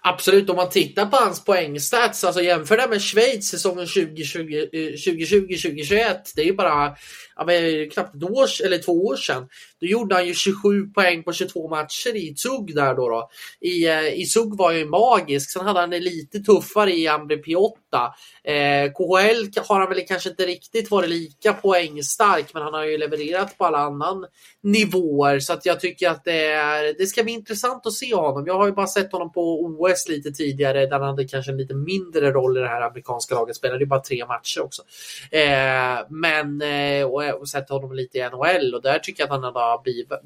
Absolut, om man tittar på hans poängstats, alltså jämför det med Schweiz säsongen 2020-2021. Eh, det är ju bara ja, men, knappt ett år, eller två år sedan. då gjorde han ju 27 poäng på 22 matcher i Zug där då. då. I, eh, I Zug var ju magisk. Sen hade han det lite tuffare i Ambre Piotta. Eh, KHL har han väl kanske inte riktigt varit lika poängstark, men han har ju levererat på alla annan nivåer så att jag tycker att det, är, det ska bli intressant att se honom. Jag har ju bara sett honom på OS lite tidigare där han hade kanske en lite mindre roll i det här amerikanska laget. Spelade ju bara tre matcher också. Eh, men eh, och, och sett honom lite i NHL och där tycker jag att han har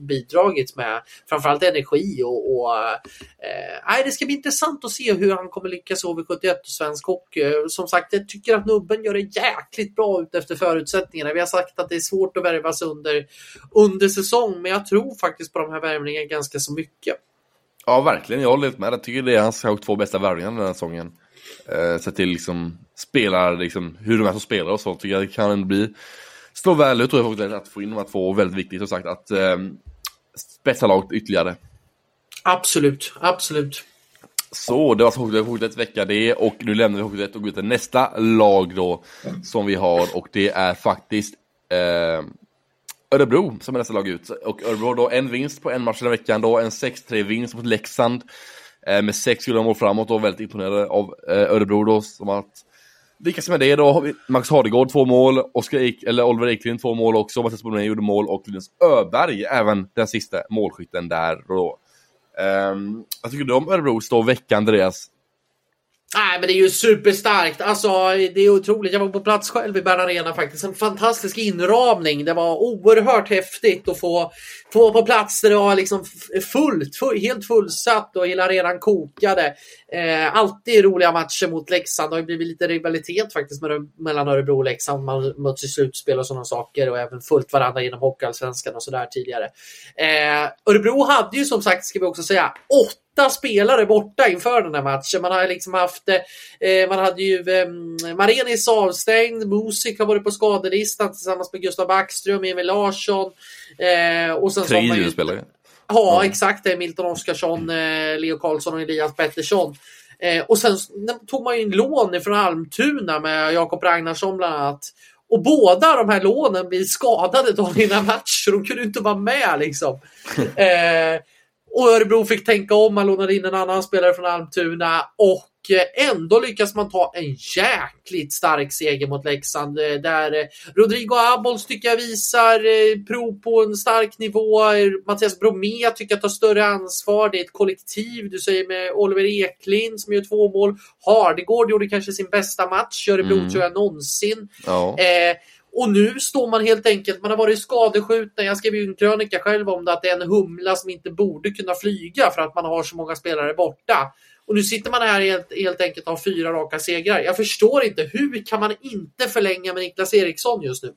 bidragit med framförallt energi och, och eh, det ska bli intressant att se hur han kommer lyckas i HV71 och svensk hockey. Som sagt, jag tycker att nubben gör det jäkligt bra ut efter förutsättningarna. Vi har sagt att det är svårt att värvas under, under säsong, men jag tror faktiskt på de här värvningarna ganska så mycket. Ja, verkligen. Jag håller helt med. Jag tycker det är hans två bästa värvningar den här säsongen. Eh, sett till liksom spelar, liksom, hur de är som spelar och så, tycker jag det kan bli slå väl ut tror jag faktiskt att få in de här två. Väldigt viktigt som sagt att eh, spetsa laget ytterligare. Absolut, absolut. Så, det var Hockeyet vecka det och nu lämnar vi Hockeyet och går till nästa lag då som vi har och det är faktiskt eh, Örebro som är nästa lag ut. Och Örebro då en vinst på en match den veckan då, en 6-3 vinst mot Leksand eh, med sex gjorda mål framåt och väldigt imponerade av eh, Örebro då som att lyckas med det då har vi Max Hardegård två mål, Oskar Ek, eller Oliver Eklind två mål också, Mattias Bonnier gjorde mål och Linus Öberg även den sista målskytten där då. Ehm, um, jag tycker de Örebro står veckan Andreas. Nej, men det är ju superstarkt. Alltså, det är otroligt. Jag var på plats själv i Bern Arena faktiskt. En fantastisk inramning. Det var oerhört häftigt att få, få på plats där det var liksom fullt, full, helt fullsatt och hela arenan kokade. Eh, alltid roliga matcher mot Leksand. Det har blivit lite rivalitet faktiskt mellan Örebro och Leksand. Man möts i slutspel och sådana saker och även följt varandra genom Hockeyallsvenskan och sådär tidigare. Eh, Örebro hade ju som sagt, ska vi också säga, åtta åtta spelare borta inför den här matchen. Man har liksom haft, eh, man hade ju eh, Marenis avstängd, Musik har varit på skadelistan tillsammans med Gustav Backström, Emil Larsson. Eh, och sen Tre ju spelare. Ja, mm. exakt. Det är Milton Oskarsson, eh, Leo Karlsson och Elias Pettersson. Eh, och sen tog man ju in lån från Almtuna med Jakob Ragnarsson bland annat. Och båda de här lånen blir skadade dagen innan match, så de kunde inte vara med liksom. eh, och Örebro fick tänka om, man lånade in en annan spelare från Almtuna och ändå lyckas man ta en jäkligt stark seger mot Leksand eh, där eh, Rodrigo Abols tycker jag visar eh, prov på en stark nivå. Mattias Bromé tycker jag tar större ansvar. Det är ett kollektiv. Du säger med Oliver Eklind som gör två mål. Hardegård gjorde kanske sin bästa match Örebro mm. tror jag någonsin. Ja. Eh, och nu står man helt enkelt, man har varit skadeskjuten. Jag skrev ju en krönika själv om det, att det är en humla som inte borde kunna flyga för att man har så många spelare borta. Och nu sitter man här helt, helt enkelt och har fyra raka segrar. Jag förstår inte, hur kan man inte förlänga med Niklas Eriksson just nu?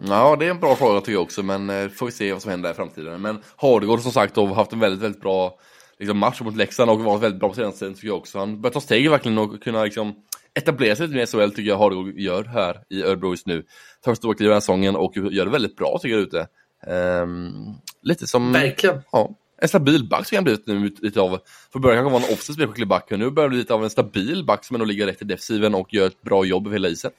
Ja, det är en bra fråga tycker jag också, men eh, får vi se vad som händer i framtiden. Men Hardegård som sagt har haft en väldigt, väldigt bra liksom, match mot Leksand och varit väldigt bra på senaste tiden tycker jag också. Han börjar ta steg verkligen och kunna liksom, etablera sig lite mer i SHL tycker jag Hardegård gör här i Örebro just nu. Tar kliv i den säsongen och gör det väldigt bra tycker jag ute. Um, lite som... Verkligen. Ja, en stabil back som han blivit nu lite av. Från början kanske var en offensiv spelskicklig back, men nu börjar bli lite av en stabil back som ändå ligger rätt i defensiven och gör ett bra jobb över hela isen.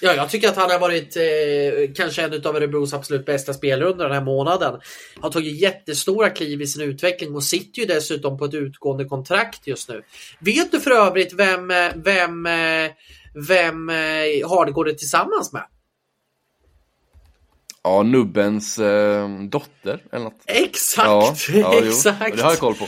Ja, jag tycker att han har varit eh, kanske en av Örebros absolut bästa spelare under den här månaden. Har tagit jättestora kliv i sin utveckling och sitter ju dessutom på ett utgående kontrakt just nu. Vet du för övrigt vem, vem, vem eh, Hardegård är tillsammans med? Ja, nubbens eh, dotter eller något. Exakt! Ja, ja, exakt. Det har jag koll på.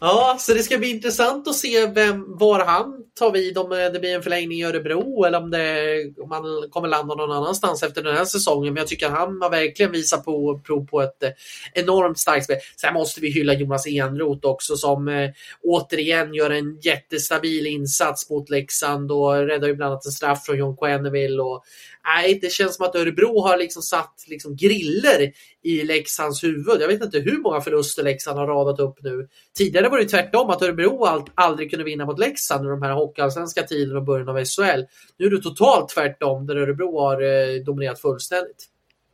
Ja, så det ska bli intressant att se vem, var han tar vid om det blir en förlängning i Örebro eller om, det, om man kommer landa någon annanstans efter den här säsongen. Men jag tycker att han har verkligen visat på, prov på ett eh, enormt starkt spel. Sen måste vi hylla Jonas Enroth också som eh, återigen gör en jättestabil insats mot Leksand och räddar ju bland annat en straff från John Quenneville och nej, det känns som att Örebro har liksom satt liksom griller i Leksands huvud. Jag vet inte hur många förluster Leksand har radat upp nu. Tidigare var det tvärtom att Örebro aldrig kunde vinna mot Leksand under de här hockeyallsvenska tiden och början av SHL. Nu är det totalt tvärtom där Örebro har eh, dominerat fullständigt.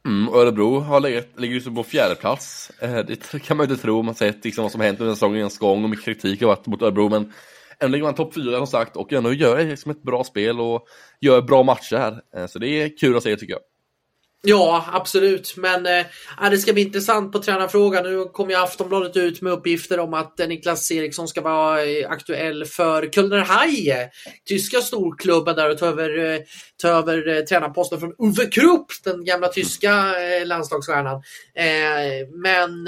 Mm, Örebro har legat, ligger ju på fjärde plats. Eh, det kan man ju inte tro om man sett liksom vad som hänt under säsongens gång och mycket kritik har varit mot Örebro. Men Ändå ligger man topp fyra som sagt och ändå gör liksom ett bra spel och gör bra matcher här. Eh, så det är kul att se tycker jag. Ja, absolut. Men eh, äh, det ska bli intressant på tränarfrågan. Nu kommer ju Aftonbladet ut med uppgifter om att eh, Niklas Eriksson ska vara eh, aktuell för Kölner Haie, tyska storklubben där och ta över, ta över äh, tränarposten från Uwe Krupp, den gamla tyska äh, landslagsstjärnan. men,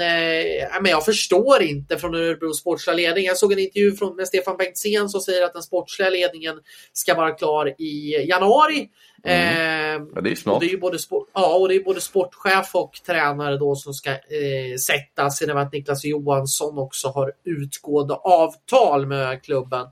men jag förstår inte från Örebros sportsliga ledning. Jag såg en intervju från, med Stefan Bengtzén som säger att den sportsliga ledningen ska vara klar i januari. Mm. ja, det är snart. Och det är både sport, ja, och det är både sportchef och tränare då som ska eh, sättas. Genom att Niklas Johansson också har utgående avtal med klubben.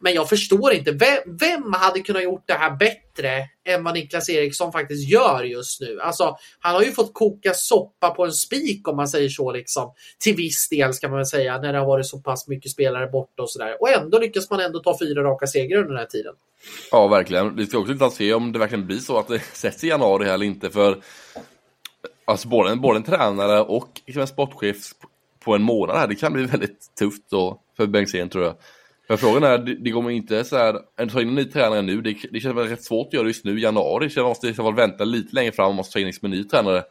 Men jag förstår inte, vem, vem hade kunnat gjort det här bättre än vad Niklas Eriksson faktiskt gör just nu? Alltså, han har ju fått koka soppa på en spik om man säger så, liksom. till viss del ska man väl säga, när det har varit så pass mycket spelare borta och sådär. Och ändå lyckas man ändå ta fyra raka segrar under den här tiden. Ja, verkligen. Vi ska också inte se om det verkligen blir så att det sätts i januari eller inte, för alltså, både, både en tränare och liksom en sportchef på en månad här, det kan bli väldigt tufft då för Bengtzén tror jag. Men frågan är, det, kommer inte så här, att ta in en ny tränare nu, det, det känns väl rätt svårt att göra just nu i januari, det känns man måste i så fall vänta lite längre fram och måste ta in liksom en ny tränare.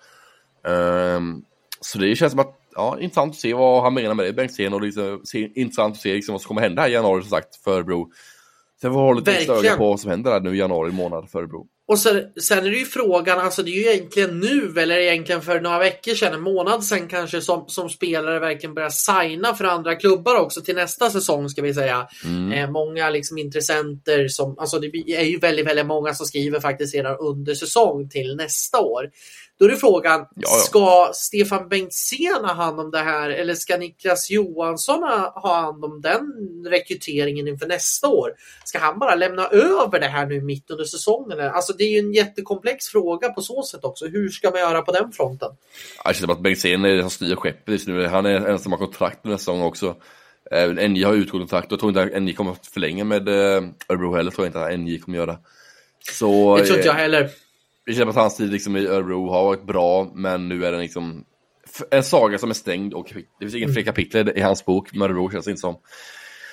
Um, så det känns som att, ja, intressant att se vad han menar med det, Bengtzén, och liksom, se, intressant att se liksom vad som kommer hända här i januari som sagt för Bro. Sen får vi hålla lite öga på vad som händer här nu i januari månad för Örebro. Och sen, sen, är det ju frågan, alltså det är ju egentligen nu eller egentligen för några veckor sedan, en månad sedan kanske som, som spelare verkligen börjar signa för andra klubbar också till nästa säsong ska vi säga. Mm. Eh, många liksom intressenter som, alltså det är ju väldigt, väldigt många som skriver faktiskt redan under säsong till nästa år. Då är frågan, ja, ja. ska Stefan Bengtzén ha hand om det här eller ska Niklas Johansson ha hand om den rekryteringen inför nästa år? Ska han bara lämna över det här nu mitt under säsongen? Alltså det är ju en jättekomplex fråga på så sätt också. Hur ska man göra på den fronten? Jag känner att Bengtzén som styr skeppet just nu. Han är den som har kontrakt nästa säsong också. Även NJ har utgått kontrakt och jag tror inte att NJ kommer att förlänga med eh, Örebro heller. tror jag inte att NJ kommer göra. Så, det tror inte jag heller det känns som att hans tid liksom i Örebro har varit bra, men nu är den liksom en saga som är stängd och det finns inga fler mm. kapitel i hans bok med Örebro känns det inte som.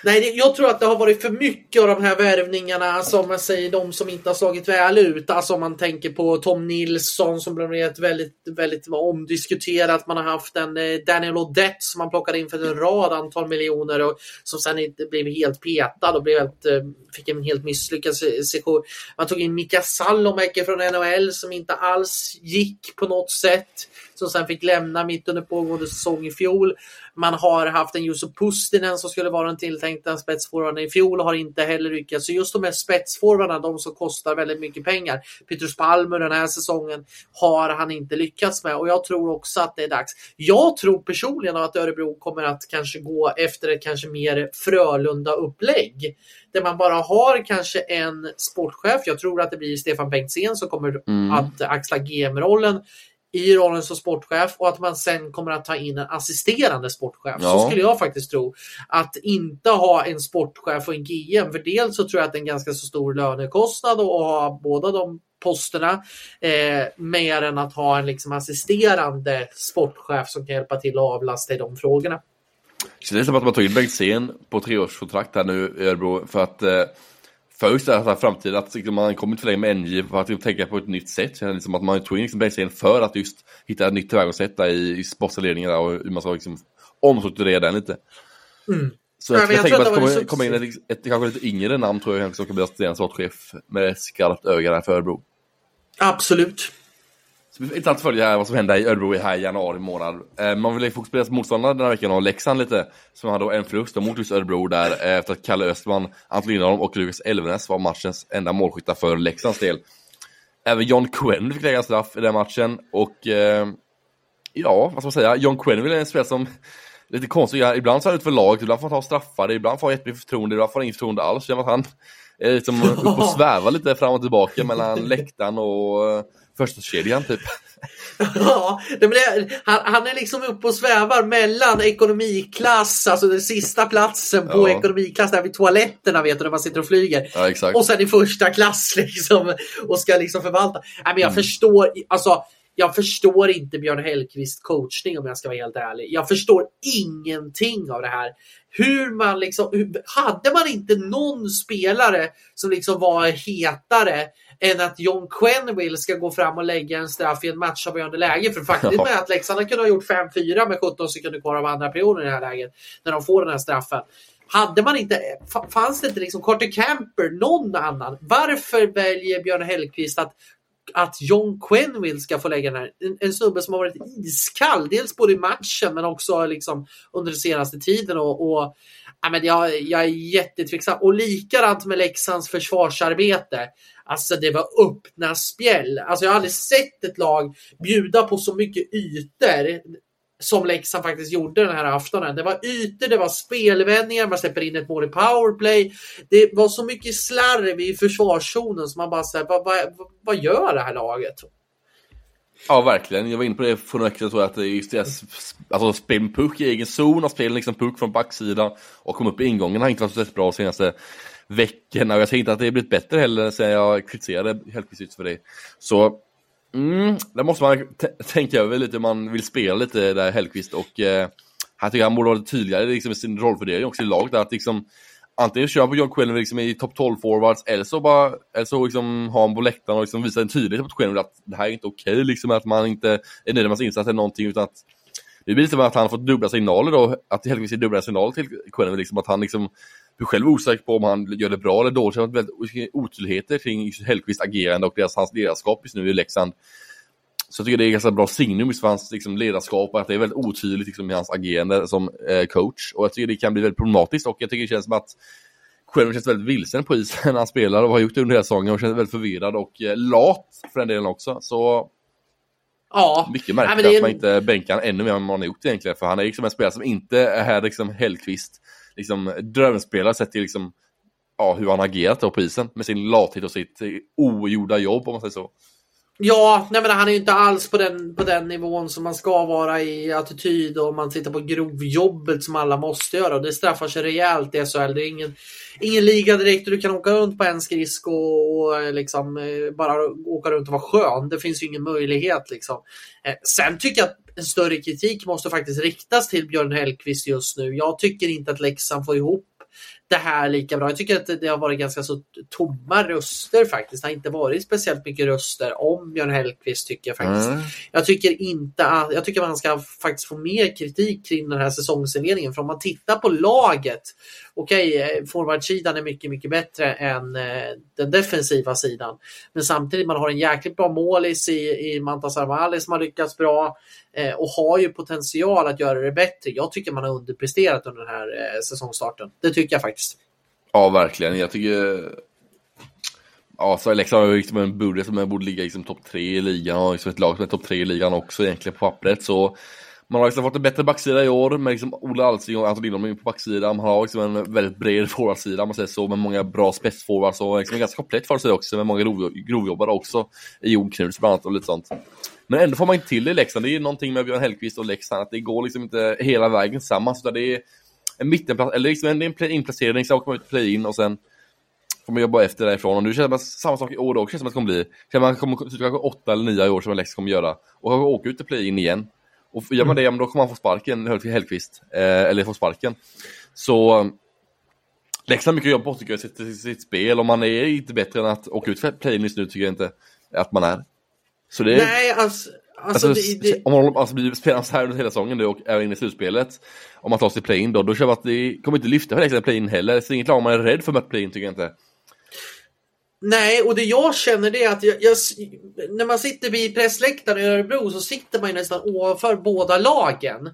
Nej, jag tror att det har varit för mycket av de här värvningarna som man säger, de som inte har slagit väl ut. Alltså om man tänker på Tom Nilsson som blev ett väldigt, väldigt omdiskuterat. Man har haft en eh, Daniel Odette som man plockade in för en rad antal miljoner och som sen inte blev helt petad och blev helt, eh, fick en helt misslyckad session. Man tog in Mika Salomäki från NHL som inte alls gick på något sätt. Som sen fick lämna mitt under pågående säsong i fjol. Man har haft en Juuso Pustinen som skulle vara den tilltänkta spetsforwarden i fjol och har inte heller lyckats. Så just de här spetsforwardarna, de som kostar väldigt mycket pengar. Petrus Palmer den här säsongen har han inte lyckats med och jag tror också att det är dags. Jag tror personligen att Örebro kommer att kanske gå efter ett kanske mer Frölunda-upplägg där man bara har kanske en sportchef. Jag tror att det blir Stefan Bengtzén som kommer mm. att axla GM-rollen i rollen som sportchef och att man sen kommer att ta in en assisterande sportchef. Ja. Så skulle jag faktiskt tro. Att inte ha en sportchef och en GM. För dels så tror jag att det är en ganska så stor lönekostnad att ha båda de posterna. Eh, mer än att ha en liksom assisterande sportchef som kan hjälpa till att avlasta i de frågorna. Det är som att man tog in Bengtzén på treårskontrakt här nu i Örebro för att eh för det här framtiden, att liksom, man kommit för länge med NJ för att liksom, tänka på ett nytt sätt. Känns liksom att man tog in liksom Bergsten för att just hitta ett nytt tillvägagångssätt i, i sportledningen och hur man ska liksom omstrukturera den lite. Mm. Så jag, jag, jag tänker att det kommer komma in ett, ett, kanske lite yngre namn tror jag som kan bli assisterande sportchef med skarpt öga där för Örebro. Absolut. Så intressant att följa vad som händer i Örebro här i januari månad. Eh, man vill fokusera på motståndarna den här veckan och Leksand lite. Som hade då en förlust mot just Örebro där eh, efter att Kalle Östman, Anton Lindholm och Lukas Elvenäs var matchens enda målskyttar för Leksands del. Även John Quinn fick lägga straff i den matchen och eh, ja, vad ska man säga? John Quinn är en spelare som lite konstigt. Ibland så är han ut för laget, ibland får han ta straffar, ibland får han jättemycket förtroende, ibland får han inget förtroende alls. Känner att han är liksom uppe och svävar lite fram och tillbaka mellan läktaren och första kedjan typ. ja, det, han, han, är liksom uppe och svävar mellan ekonomiklass, alltså den sista platsen på ja. ekonomiklass, där vid toaletterna vet du, när man sitter och flyger. Ja, och sen i första klass liksom och ska liksom förvalta. Nej, men jag mm. förstår, alltså jag förstår inte Björn Hellkvist coachning om jag ska vara helt ärlig. Jag förstår ingenting av det här. Hur man liksom, hur, hade man inte någon spelare som liksom var hetare än att John Quenneville ska gå fram och lägga en straff i en matchavgörande läge. För faktiskt med att Leksand kunnat ha gjort 5-4 med 17 sekunder kvar av andra perioden i det här läget. När de får den här straffen. Hade man inte, fanns det inte liksom Carter Camper, någon annan? Varför väljer Björn Hellkvist att att John Quenneville ska få lägga den här. En, en snubbe som har varit iskall, dels både i matchen men också liksom under den senaste tiden. Och, och ja, men jag, jag är jättetveksam. Och likadant med Leksands försvarsarbete. Alltså det var öppna spjäll. Alltså jag har aldrig sett ett lag bjuda på så mycket ytor som Leksand faktiskt gjorde den här aftonen. Det var ytor, det var spelvändningar, man släpper in ett mål i powerplay. Det var så mycket slarv i försvarszonen som man bara säger, vad, vad, vad gör det här laget? Ja, verkligen. Jag var inne på det för några veckor sedan, att just deras alltså, spel med puck i egen zon, och spela liksom puck från backsidan och komma upp i ingången har inte varit så bra de senaste veckorna. Och jag tänkte att det blivit bättre heller sen jag kritiserade Hellkvist för det. Så Mm, där måste man tänka över lite hur man vill spela lite där Hellkvist, och eh, här tycker jag han borde vara tydligare liksom, i sin rollfördelning också i laget. Att liksom, antingen köra på John Quenneville liksom, i topp 12 forwards eller så, bara, eller så liksom, ha honom på läktaren och liksom, visa en tydlighet på Quenneville att det här är inte okej, okay, liksom, att man inte är nöjd med hans insats eller någonting utan att det blir som att han har fått dubbla signaler då, att Hellkvist ger dubbla signaler till Quenneville, liksom, att han liksom blir själv osäker på om han gör det bra eller dåligt. Det har varit väldigt otydligheter kring Hellqvists agerande och deras, hans ledarskap just nu i Leksand. Så jag tycker det är ganska bra signum för hans liksom, ledarskap och att det är väldigt otydligt liksom, i hans agerande som eh, coach. Och jag tycker det kan bli väldigt problematiskt och jag tycker det känns som att själv känns väldigt vilsen på isen när han spelar och har gjort det under hela säsongen och känns väldigt förvirrad och eh, lat för den delen också. Så Ja. Mycket märkligt ja, att man inte bänkar ännu mer än man har gjort egentligen. För han är liksom en spelare som inte är liksom Hellqvist, liksom drömspelare sett till liksom, ja, hur han agerat då på isen med sin lathet och sitt eh, ogjorda jobb om man säger så. Ja, nej men han är ju inte alls på den, på den nivån som man ska vara i attityd och man tittar på grovjobbet som alla måste göra. Och det straffar sig rejält i SHL. Det är ingen, ingen liga direkt och du kan åka runt på en skridsko och eh, liksom eh, bara åka runt och vara skön. Det finns ju ingen möjlighet liksom. Eh, sen tycker jag att en större kritik måste faktiskt riktas till Björn Hellkvist just nu. Jag tycker inte att Leksand får ihop det här lika bra. Jag tycker att det har varit ganska så tomma röster faktiskt. Det har inte varit speciellt mycket röster om Björn Hellkvist tycker jag faktiskt. Mm. Jag tycker inte att, jag tycker att man ska faktiskt få mer kritik kring den här säsongsinledningen. För om man tittar på laget okej, okay, forwardsidan är mycket, mycket bättre än eh, den defensiva sidan. Men samtidigt, man har en jäkligt bra målis i, i Mantas Armali som har lyckats bra eh, och har ju potential att göra det bättre. Jag tycker man har underpresterat under den här eh, säsongstarten. Det tycker jag faktiskt. Ja, verkligen. Jag tycker Ja, så Leksand har ju liksom en budget som borde ligga liksom topp tre i ligan och liksom ett lag som är topp tre i ligan också egentligen på pappret. Så man har liksom fått en bättre backsida i år med liksom Ola Alsing och Anton Lindholm på backsidan. Man har liksom en väldigt bred forwardsida om man säger så, med många bra spetsforwards och liksom en ganska komplett forwardsida också med många grov, grovjobbare också. I Jon Knuts bland annat och lite sånt. Men ändå får man inte till det i Leksand. Det är någonting med Björn Hellkvist och Leksand att det går liksom inte hela vägen tillsammans. Utan det är en mittenplats, eller liksom en inplacering, sen åker man ut play-in och sen får man jobba efter därifrån. Och nu känns det samma sak i år då, känns som att det kommer bli. Känns man kommer kanske åtta eller nio år som Leksand kommer göra. Och åka ut till play-in igen. Och gör man mm. det, då kommer han få sparken, Hellkvist. Eh, eller få sparken. Så Leksand mycket jobb på tycker jag, sitt, sitt spel. Och man är inte bättre än att åka ut för play just nu, tycker jag inte att man är. Så det är... Nej, alltså... Alltså, alltså, det, det... Om man alltså, blir spelar så här under hela säsongen och är inne i slutspelet Om man tar sig play-in då, då känner man att det kommer inte lyfta för Leksand play-in heller. Så inget lag man är rädd för att möta play-in tycker jag inte. Nej, och det jag känner det är att jag, jag, när man sitter vid pressläktaren i Örebro så sitter man nästan ovanför båda lagen.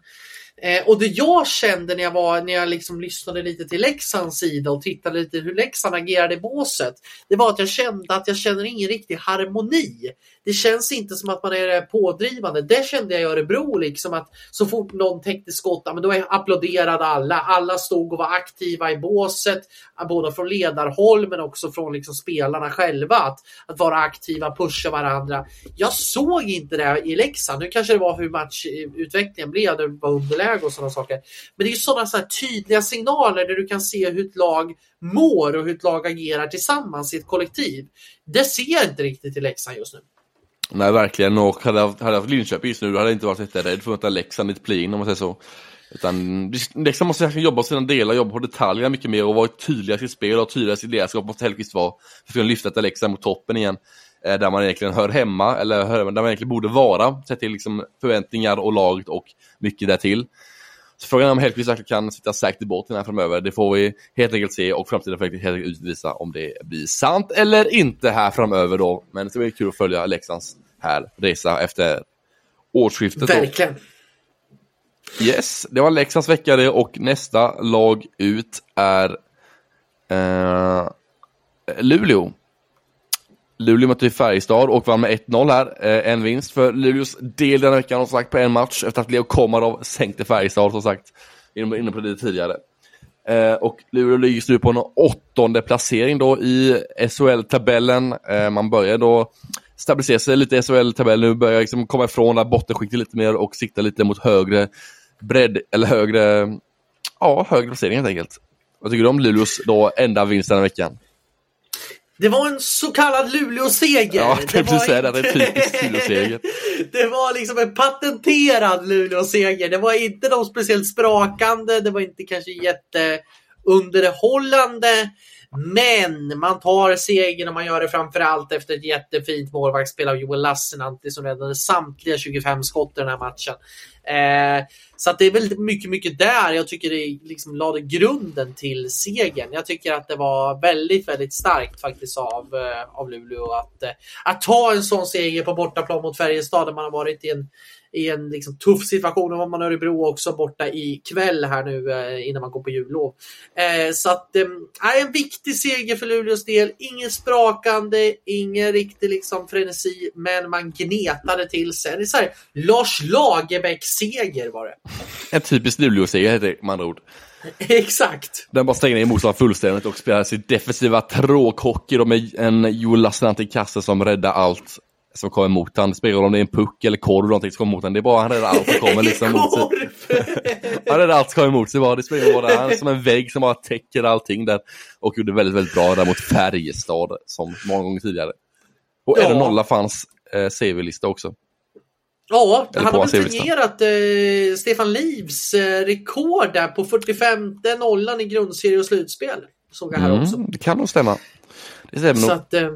Eh, och det jag kände när jag, var, när jag liksom lyssnade lite till Leksands sida och tittade lite hur Leksand agerade i båset. Det var att jag kände att jag känner ingen riktig harmoni. Det känns inte som att man är pådrivande. Det kände jag i Örebro, liksom att så fort någon täckte skott, men då applåderade alla. Alla stod och var aktiva i båset, både från ledarhåll men också från liksom spelarna själva. Att, att vara aktiva, pusha varandra. Jag såg inte det i Leksand. Nu kanske det var hur matchutvecklingen blev, det var underläge och sådana saker. Men det är sådana så tydliga signaler där du kan se hur ett lag mår och hur ett lag agerar tillsammans i ett kollektiv. Det ser jag inte riktigt i Leksand just nu. Nej, verkligen. Och hade jag haft, hade jag haft Linköping just nu, då hade jag inte varit jätterädd för att möta Leksand i ett play-in, om man säger så. Utan Leksand måste verkligen jobba på sina delar, jobba på detaljerna mycket mer och vara tydliga i sitt spel och tydliga i sitt ledarskap, måste Hellkvist vara. För att kunna lyfta detta Leksand mot toppen igen. Eh, där man egentligen hör hemma, eller där man egentligen borde vara, sett till liksom förväntningar och laget och mycket därtill. Så frågan är om Hellkvist kan sitta säkert i båten här framöver. Det får vi helt enkelt se och framtiden får helt enkelt utvisa om det blir sant eller inte här framöver då. Men det ska bli kul att följa Leksands här resa efter årsskiftet. Verkligen. Då. Yes, det var Leksands vecka det och nästa lag ut är eh, Luleå. Luleå mötte Färjestad och vann med 1-0 här. Eh, en vinst för Luleås del den veckan, som sagt, på en match efter att Leo Komarov sänkte Färjestad, som sagt, inne på det tidigare. Eh, och Luleå ligger just nu på en åttonde placering då i SHL-tabellen. Eh, man börjar då stabilisera sig lite i SHL-tabellen, nu börjar liksom komma ifrån där bottenskiktet lite mer och sikta lite mot högre bredd, eller högre, ja, högre placering helt enkelt. Vad tycker du om Luleås då enda vinst den här veckan? Det var en så kallad Luleå-seger. Ja, det, var säga, inte... det är typisk Luleå-seger. det var liksom en patenterad Luleå-seger. Det var inte någon speciellt sprakande, det var inte kanske jätteunderhållande. Men man tar segern och man gör det framförallt efter ett jättefint målvaktsspel av Joel Lassinantti som räddade samtliga 25 skott i den här matchen. Eh, så att det är väldigt mycket, mycket där jag tycker det liksom lade grunden till segern. Jag tycker att det var väldigt, väldigt starkt faktiskt av, eh, av Luleå att, eh, att ta en sån seger på bortaplan mot Färjestad där man har varit i en i en liksom tuff situation. Och man Örebro också borta i kväll här nu eh, innan man går på jullov. Eh, så att eh, en viktig seger för Luleås del. Ingen sprakande, ingen riktig liksom frenesi, men man gnetade till sig. Det är så här, Lars Lagerbäck-seger var det. En typisk Luleå-seger heter det med andra ord. Exakt. Den bara stänger ner motståndaren fullständigt och spelar sin defensiva tråkhockey med en Joel Lassinantti i kassen som räddar allt som kommer mot honom. Det spelar om det är en puck eller korv eller någonting som kommer mot honom. Det är bara han räddar allt som kommer liksom mot sig. han räddar allt som kommer emot sig bara. Det spelar bara Han är som en vägg som bara täcker allting där. Och gjorde väldigt, väldigt bra där mot Färjestad som många gånger tidigare. Och ja. nolla fanns eh, CV-lista också. Ja, Eller han har väl tangerat eh, Stefan Livs eh, rekord där på 45 nollan i grundserie och slutspel. Såg jag här mm, också. Det kan nog stämma. Det stämmer Så nog. Att, eh,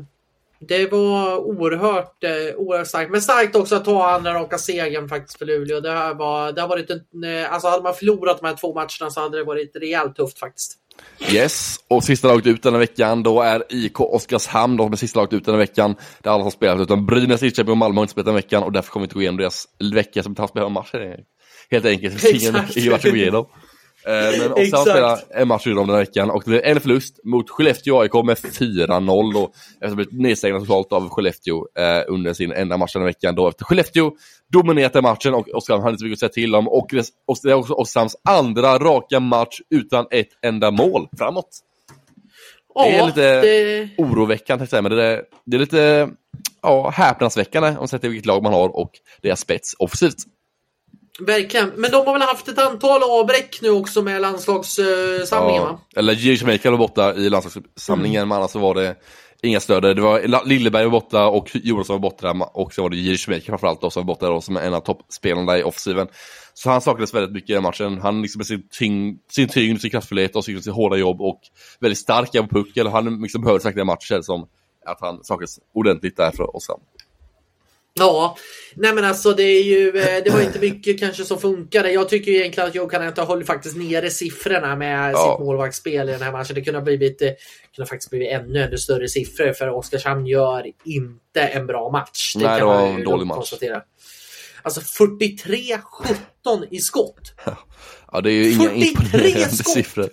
det var oerhört, eh, oerhört starkt. Men starkt också att ta andra raka segern faktiskt för Luleå. Det, här var, det har varit en, eh, alltså hade man förlorat de här två matcherna så hade det varit rejält tufft faktiskt. Yes, och sista laget ut den här veckan då är IK Oskarshamn, de är sista laget ut den här veckan. Det är alla som spelat utan Brynäs, Lidköping och Malmö har inte spelat den veckan och därför kommer vi inte gå igenom deras vecka som inte har spelat matcher. Helt enkelt, ingen match att gå igenom. Eh, men också han spelar en match i den här veckan och det blev en förlust mot Skellefteå AIK med 4-0 då. Efter att blivit nedstängda totalt av Skellefteå eh, under sin enda match den här veckan då. Efter Skellefteå dominerat matchen och Oskarshamn hade inte så mycket att säga till om. Och det är också Oskarshamns andra raka match utan ett enda mål framåt. Det är lite det... oroväckande, men det är, det är lite ja, häpnadsväckande om man sätter vilket lag man har och deras spets offensivt. Verkligen. Men de har väl haft ett antal avbräck nu också med landslagssamlingen ja. va? Eller Jiri Schmeichel var borta i landslagssamlingen, mm. men annars så var det inga större. Det var Lilleberg var borta och Johansson var borta och så var det Jiri Schmeichel framförallt då, som var borta då, som en av toppspelarna i offensiven. Så han saknades väldigt mycket i matchen. Han liksom med sin, tyng, sin tyngd, sin kraftfullhet och sin, hårda jobb och väldigt stark på puck. Eller han liksom behövde säkert den matchen som att han saknades ordentligt där för oss. Ja, nej men alltså det är ju, eh, det var inte mycket kanske som funkade. Jag tycker egentligen att Joe inte håller faktiskt nere siffrorna med ja. sitt målvaktsspel i den här matchen. Det kunde ha blivit, eh, kunde faktiskt blivit ännu, ännu större siffror för Oskarshamn gör inte en bra match. Det nej, det var en dålig match. Konstatera. Alltså 43-17 i skott. Ja, det är ju inga imponerande siffror.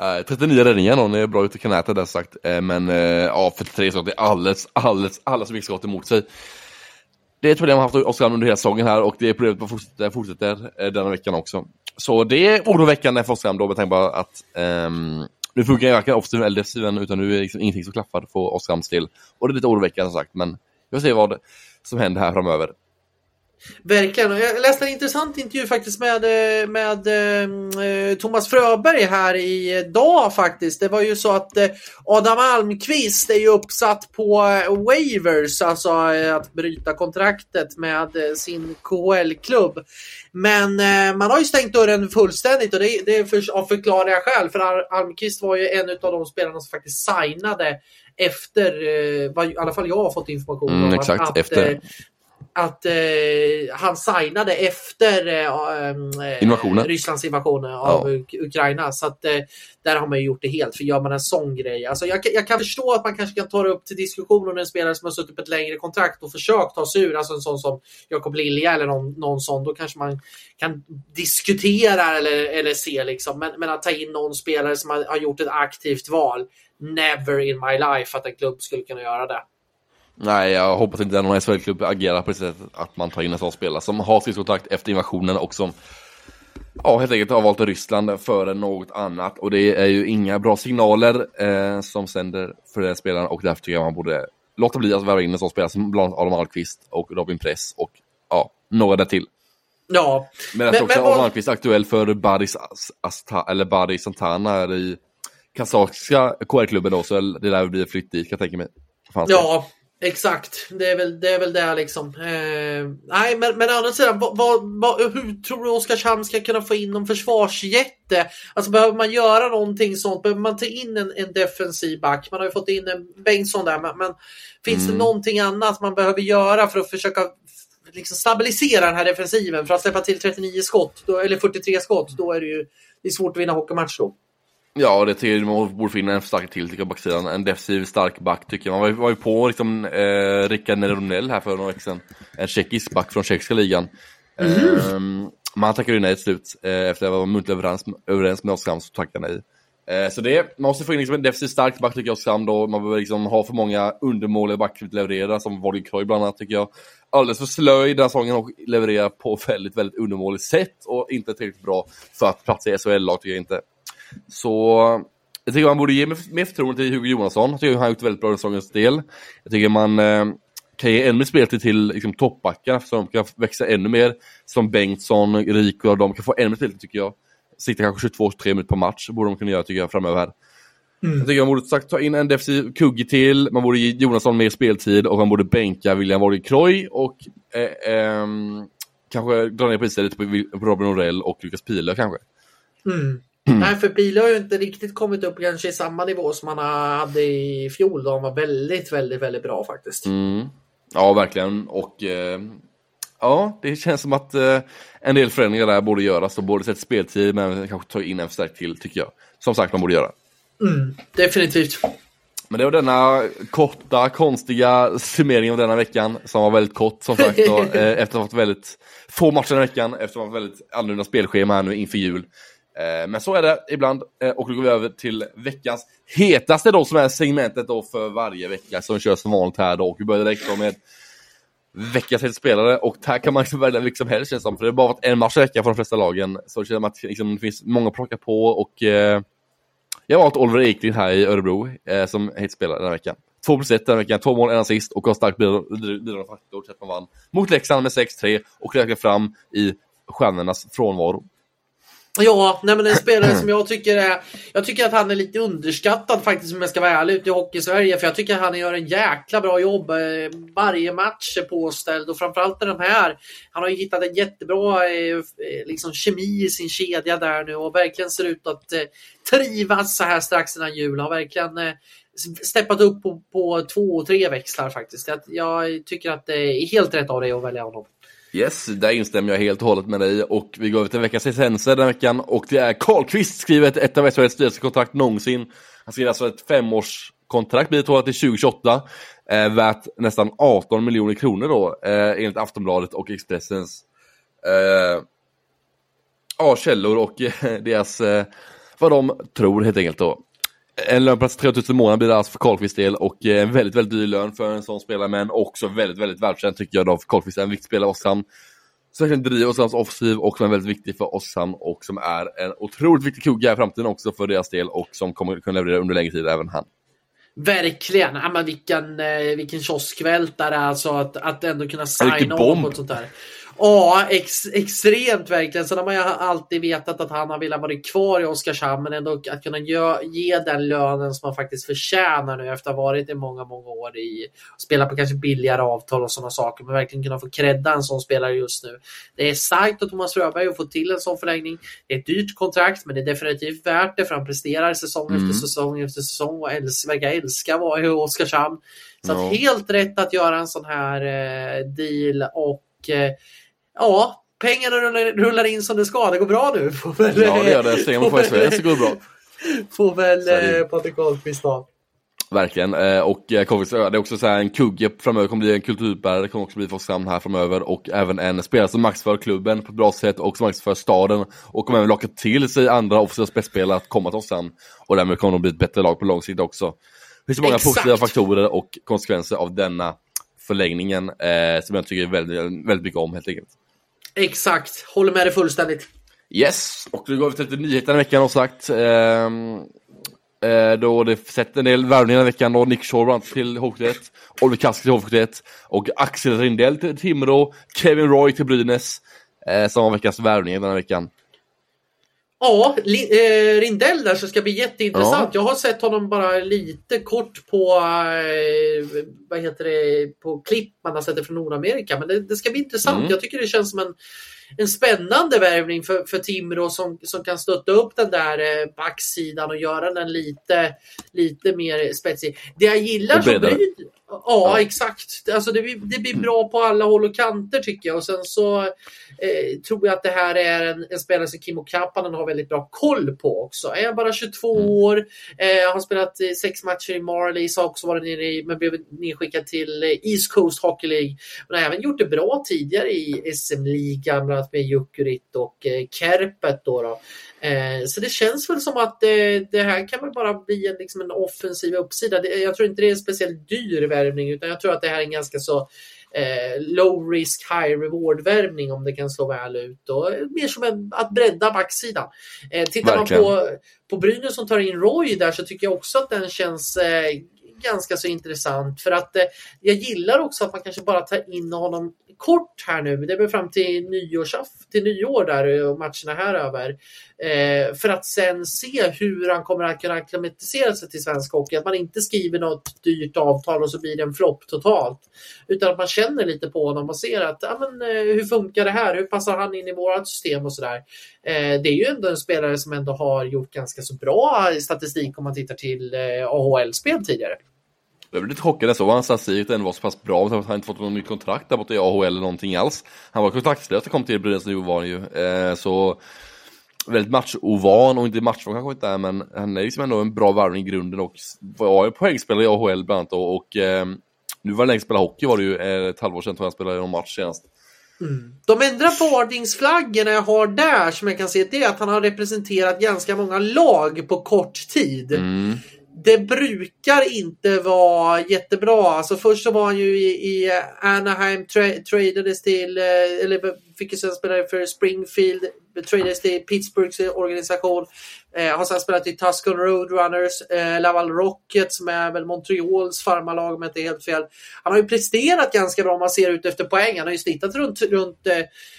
Uh, 39 räddningar, någon är bra ute i knätet där sagt. Uh, men uh, ja, 43 skott är alldeles, alldeles, alldeles mycket skott emot sig. Det är ett problem man haft Oskarshamn under hela säsongen här och det problemet fortsätter, fortsätter denna veckan också. Så det är oroväckande för Oskarshamn då med tanke på att um, nu funkar ju varken offensiven eller defensiven utan nu är det liksom ingenting som klaffar för Oskarshamns del. Och det är lite oroväckande som sagt men vi får se vad som händer här framöver. Verkligen. Jag läste en intressant intervju faktiskt med, eh, med eh, Thomas Fröberg här idag faktiskt. Det var ju så att eh, Adam Almqvist är ju uppsatt på waivers, alltså att bryta kontraktet med sin KHL-klubb. Men man har ju stängt dörren fullständigt och det, det är för, av förklarliga skäl. För Almqvist var ju en av de spelarna som faktiskt signade efter, vad i alla fall jag har fått information om. Mm, exakt, att, efter att eh, han signade efter eh, invasionen. Rysslands invasion av ja. Ukraina. Så att, eh, där har man ju gjort det helt. För gör man en sån grej. Alltså, jag, jag kan förstå att man kanske kan ta det upp till diskussion om en spelare som har suttit på ett längre kontrakt och försökt ta sig ur. Alltså en sån som Jakob Lilja eller någon, någon sån. Då kanske man kan diskutera eller, eller se liksom. Men, men att ta in någon spelare som har, har gjort ett aktivt val. Never in my life att en klubb skulle kunna göra det. Nej, jag hoppas inte någon SHL-klubb agerar på det sättet att man tar in en sån spelare som har stridskontakt efter invasionen och som ja, helt enkelt har valt Ryssland före något annat. Och det är ju inga bra signaler eh, som sänder för den spelaren och därför tycker jag man borde låta bli att värva in en sån spelare som bland Adam Ahlqvist och Robin Press och ja, några där till. Ja. Men jag tror också Adam Ahlqvist är aktuell för Baris, Asta, eller Baris Santana i kazakiska KR-klubben då, så det lär bli flytt dit kan jag tänka mig. Ja, Exakt, det är väl det, är väl det liksom. Eh, nej, men, men å andra sidan, vad, vad, hur tror du Oskarshamn ska kunna få in någon försvarsjätte? Alltså behöver man göra någonting sånt? Behöver man ta in en, en defensiv back? Man har ju fått in en Bengtsson där, men, men finns mm. det någonting annat man behöver göra för att försöka liksom stabilisera den här defensiven? För att släppa till 39 skott, då, eller 43 skott, då är det ju det är svårt att vinna hockeymatch då. Ja, det tycker jag man borde finna en stark till tycker jag backsidan. En defensiv stark back tycker jag. Man var ju, var ju på liksom, eh, Rickard Neronell här för några veckor sedan. En tjeckisk back från tjeckiska ligan. Mm. Eh, man tackade ju nej till slut. Eh, efter att jag var muntligt överens, överens med Oskarshamn så tackade jag nej. Eh, så det, man måste få in liksom en defensiv stark back tycker jag Oskarshamn då. Man behöver liksom ha för många undermåliga backar att leverera, som Volker bland annat tycker jag. Alldeles för slöj den säsongen och levererar på väldigt, väldigt undermåligt sätt och inte tillräckligt bra för att platsa i SHL-lag tycker jag inte. Så jag tycker man borde ge mer förtroende till Hugo Johansson. Jag tycker han har gjort väldigt bra i säsongens del. Jag tycker man eh, kan ge ännu mer speltid till liksom, toppbackarna så de kan växa ännu mer. Som Bengtsson, Rico och de kan få ännu mer speltid tycker jag. Sikta kanske 22-23 minuter på match borde de kunna göra tycker jag framöver här. Mm. Jag tycker man borde sagt, ta in en defensiv kugge till, man borde ge Jonasson mer speltid och man borde bänka William Borg Kroy och eh, eh, kanske dra ner på istället på Robin Norell och Lukas Pilö kanske. Mm. Mm. Nej, för Pila har ju inte riktigt kommit upp kanske i samma nivå som han hade i fjol. Då han var väldigt, väldigt, väldigt bra faktiskt. Mm. Ja, verkligen. Och eh, ja, det känns som att eh, en del förändringar där borde göras. Och både sett speltid men kanske ta in en förstärkt till tycker jag. Som sagt, man borde göra. Mm, definitivt. Men det var denna korta, konstiga summering av denna veckan som var väldigt kort som sagt. Då, eh, efter att ha fått väldigt få matcher den veckan, efter att ha haft väldigt annorlunda spelschema här nu inför jul. Eh, men så är det ibland. Eh, och då går vi över till veckans hetaste då, som är segmentet då för varje vecka som körs som vanligt här då. Och vi börjar direkt då med veckans spelare och här kan man välja vilken som helst känns som. För det har bara varit en match i veckan för de flesta lagen. Så det känns som att liksom, det finns många att plocka på och eh, jag har valt Oliver Eklind här i Örebro eh, som spelare den här veckan. 2 plus 1 den här veckan, två mål, en assist och har starkt bidragande faktor till att man vann mot Leksand med 6-3 och räknar fram i stjärnornas frånvaro. Ja, nej men en spelare som jag tycker är... Jag tycker att han är lite underskattad faktiskt om jag ska vara ärlig ute i Hockeysverige. För jag tycker att han gör en jäkla bra jobb. Eh, varje match är påställd och framförallt den här. Han har ju hittat en jättebra eh, eh, liksom, kemi i sin kedja där nu och verkligen ser ut att trivas så här strax innan jul. Har verkligen steppat upp på, på två och tre växlar faktiskt. Jag tycker att det är helt rätt av dig att välja honom. Yes, där instämmer jag helt och hållet med dig och vi går över till veckans essenser den veckan och det är Karlqvist skrivet ett av SHLs dyraste kontrakt någonsin. Han skriver alltså ett femårskontrakt blir det till 2028 eh, värt nästan 18 miljoner kronor då eh, enligt Aftonbladet och Expressens eh, ja, källor och eh, deras eh, vad de tror helt enkelt då. En lön på 3000 i månaden blir det alltså för Karlqvists del och eh, en väldigt, väldigt dyr lön för en sån spelare men också väldigt, väldigt välkänd tycker jag då för Karlqvist är en viktig spelare i Oskarshamn. Som verkligen driver Oskarshamns offensiv och som är väldigt viktig för Oskarshamn och som är en otroligt viktig kugge i framtiden också för deras del och som kommer kunna leverera under längre tid även han. Verkligen! Ja, men vilken, eh, vilken kioskvältare alltså att, att ändå kunna signa honom på ett sånt där. Ja, ex, extremt verkligen. Sen har man ju alltid vetat att han har velat vara kvar i Oskarshamn, men ändå att kunna ge, ge den lönen som han faktiskt förtjänar nu efter att ha varit i många, många år i spela på kanske billigare avtal och sådana saker, men verkligen kunna få credda en sån spelare just nu. Det är starkt av Thomas Fröberg att få till en sån förlängning. Det är ett dyrt kontrakt, men det är definitivt värt det för han presterar säsong mm. efter säsong efter säsong och äls verkar älska att vara i Oskarshamn. Så att helt rätt att göra en sån här eh, deal och eh, ja, pengarna rullar, in som det ska. Det går bra nu. Får väl, ja, det gör det. Stänger man på SVS så går det bra. Får väl eh, Patrik Ahlqvist ha. Verkligen. Eh, och eh, det är också så en kugge framöver, kommer bli en kulturbärare, det kommer också bli för Oskarshamn här framöver och även en spelare som marknadsför klubben på ett bra sätt och som marknadsför staden och kommer även locka till sig andra offensiva spetsspelare att komma till Oskarshamn och därmed kommer de bli ett bättre lag på lång sikt också. Det finns många Exakt. positiva faktorer och konsekvenser av denna förlängningen eh, som jag tycker väldigt, väldigt mycket om helt enkelt. Exakt, håller med dig fullständigt. Yes, och då går vi till lite nyheter i veckan och sagt. Eh, eh, då det sett en del värvningar i veckan då. Nick Shaw till HV71, Oliver Kask till HV71 och Axel Rindell till Timrå, Kevin Roy till Brynäs. Eh, som var veckans värvningar den här veckan. Ja, eh, Rindell där så ska bli jätteintressant. Ja. Jag har sett honom bara lite kort på, eh, vad heter det, på klipp man har sett det från Nordamerika. Men det, det ska bli intressant. Mm. Jag tycker det känns som en, en spännande värvning för, för Timrå som, som kan stötta upp den där eh, backsidan och göra den lite, lite mer spetsig. Det jag gillar som Bryd, Ja, ja, exakt. Alltså det, det blir bra på alla håll och kanter tycker jag. Och sen så eh, tror jag att det här är en, en spelare som Kimmo Kapanen har väldigt bra koll på också. Är bara 22 mm. år, eh, har spelat sex matcher i Marlies, har också varit nere i, men blev nedskickad till eh, East Coast Hockey League. Men har även gjort det bra tidigare i SM-ligan, bland annat med Jukurit och eh, Kerpet. Då, då. Eh, så det känns väl som att det, här kan väl bara bli en, liksom en offensiv uppsida. Jag tror inte det är en speciellt dyr värvning utan jag tror att det här är en ganska så eh, low risk high reward värvning om det kan slå väl ut. Och mer som en, att bredda backsidan. Eh, tittar Verkligen. man på, på Brynäs som tar in Roy där så tycker jag också att den känns eh, ganska så intressant för att eh, jag gillar också att man kanske bara tar in honom kort här nu. Det blir fram till, nyårsaff, till nyår där och matcherna här över. Eh, för att sen se hur han kommer att kunna akklimatisera sig till svensk hockey. Att man inte skriver något dyrt avtal och så blir det en flopp totalt. Utan att man känner lite på honom och ser att ja, men, eh, hur funkar det här? Hur passar han in i vårt system och sådär. Eh, det är ju ändå en spelare som ändå har gjort ganska så bra statistik om man tittar till eh, AHL-spel tidigare. Jag blev lite chockad när jag såg hans statistik ändå var så pass bra. Han hade inte fått något nytt kontrakt där borta i AHL eller någonting alls. Han var kontraktslös och kom till Brynäs nu var han ju. Eh, så väldigt matchovan och inte matchvan kanske inte är men han är liksom ändå en bra värvning i grunden och var ju poängspelare i AHL bland annat och, och eh, nu var det länge spela hockey var det ju eh, ett halvår sedan tror jag spelade någon match senast. Mm. De enda varningsflaggorna jag har där som jag kan se det är att han har representerat ganska många lag på kort tid. Mm det brukar inte vara jättebra. Alltså först så var han ju i, i Anaheim, tra tradades till, eh, eller fick ju sen spela för Springfield, tradades till Pittsburghs organisation. Eh, har sen spelat i Tuscan Roadrunners, eh, Laval Rocket som är väl Montreals farmarlag om jag inte är helt fel. Han har ju presterat ganska bra om man ser ut efter poäng. Han har ju snittat runt, runt eh,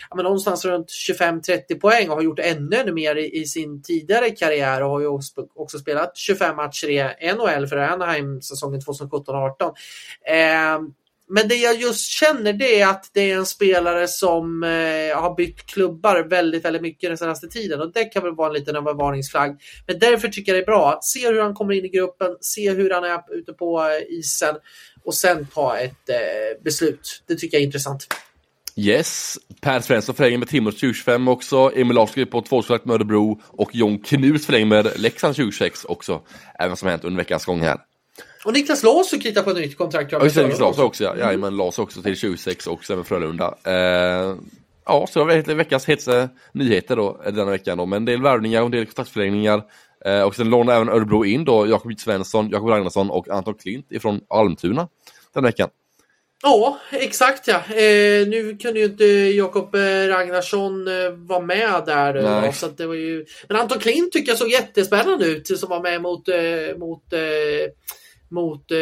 ja, men någonstans runt 25-30 poäng och har gjort ännu, ännu mer i, i, sin tidigare karriär och har ju också, också spelat 25 matcher i NHL för Anaheim säsongen 2017-18. Eh, men det jag just känner det är att det är en spelare som eh, har bytt klubbar väldigt, väldigt mycket den senaste tiden och det kan väl vara en liten varningsflagg. Men därför tycker jag det är bra. att Se hur han kommer in i gruppen, se hur han är ute på eh, isen och sen ta ett eh, beslut. Det tycker jag är intressant. Yes, Per Svensson förlänger med Timrå 2025 också, Emil Larsson på tvåårskontrakt med Örebro och John Knut förlänger med Leksand 2026 också. Även som hänt under veckans gång här. Och Niklas Larsson kritar på ett nytt kontrakt. Ja, just det, Niklas Larsson också, ja. Mm. men Larsson också till 26 och sen med Frölunda. Eh, ja, så det var veckans hetaste nyheter då, denna veckan då, med en del värvningar och en del kontraktförlängningar. Eh, och sen lånar även Örebro in då Jakob Svensson, Jakob Ragnarsson och Anton Klint ifrån Almtuna den veckan. Ja, exakt ja. Eh, nu kunde ju inte Jakob eh, Ragnarsson eh, vara med där. Då, så det var ju... Men Anton Klint tycker jag såg jättespännande ut som var med mot, eh, mot mot eh,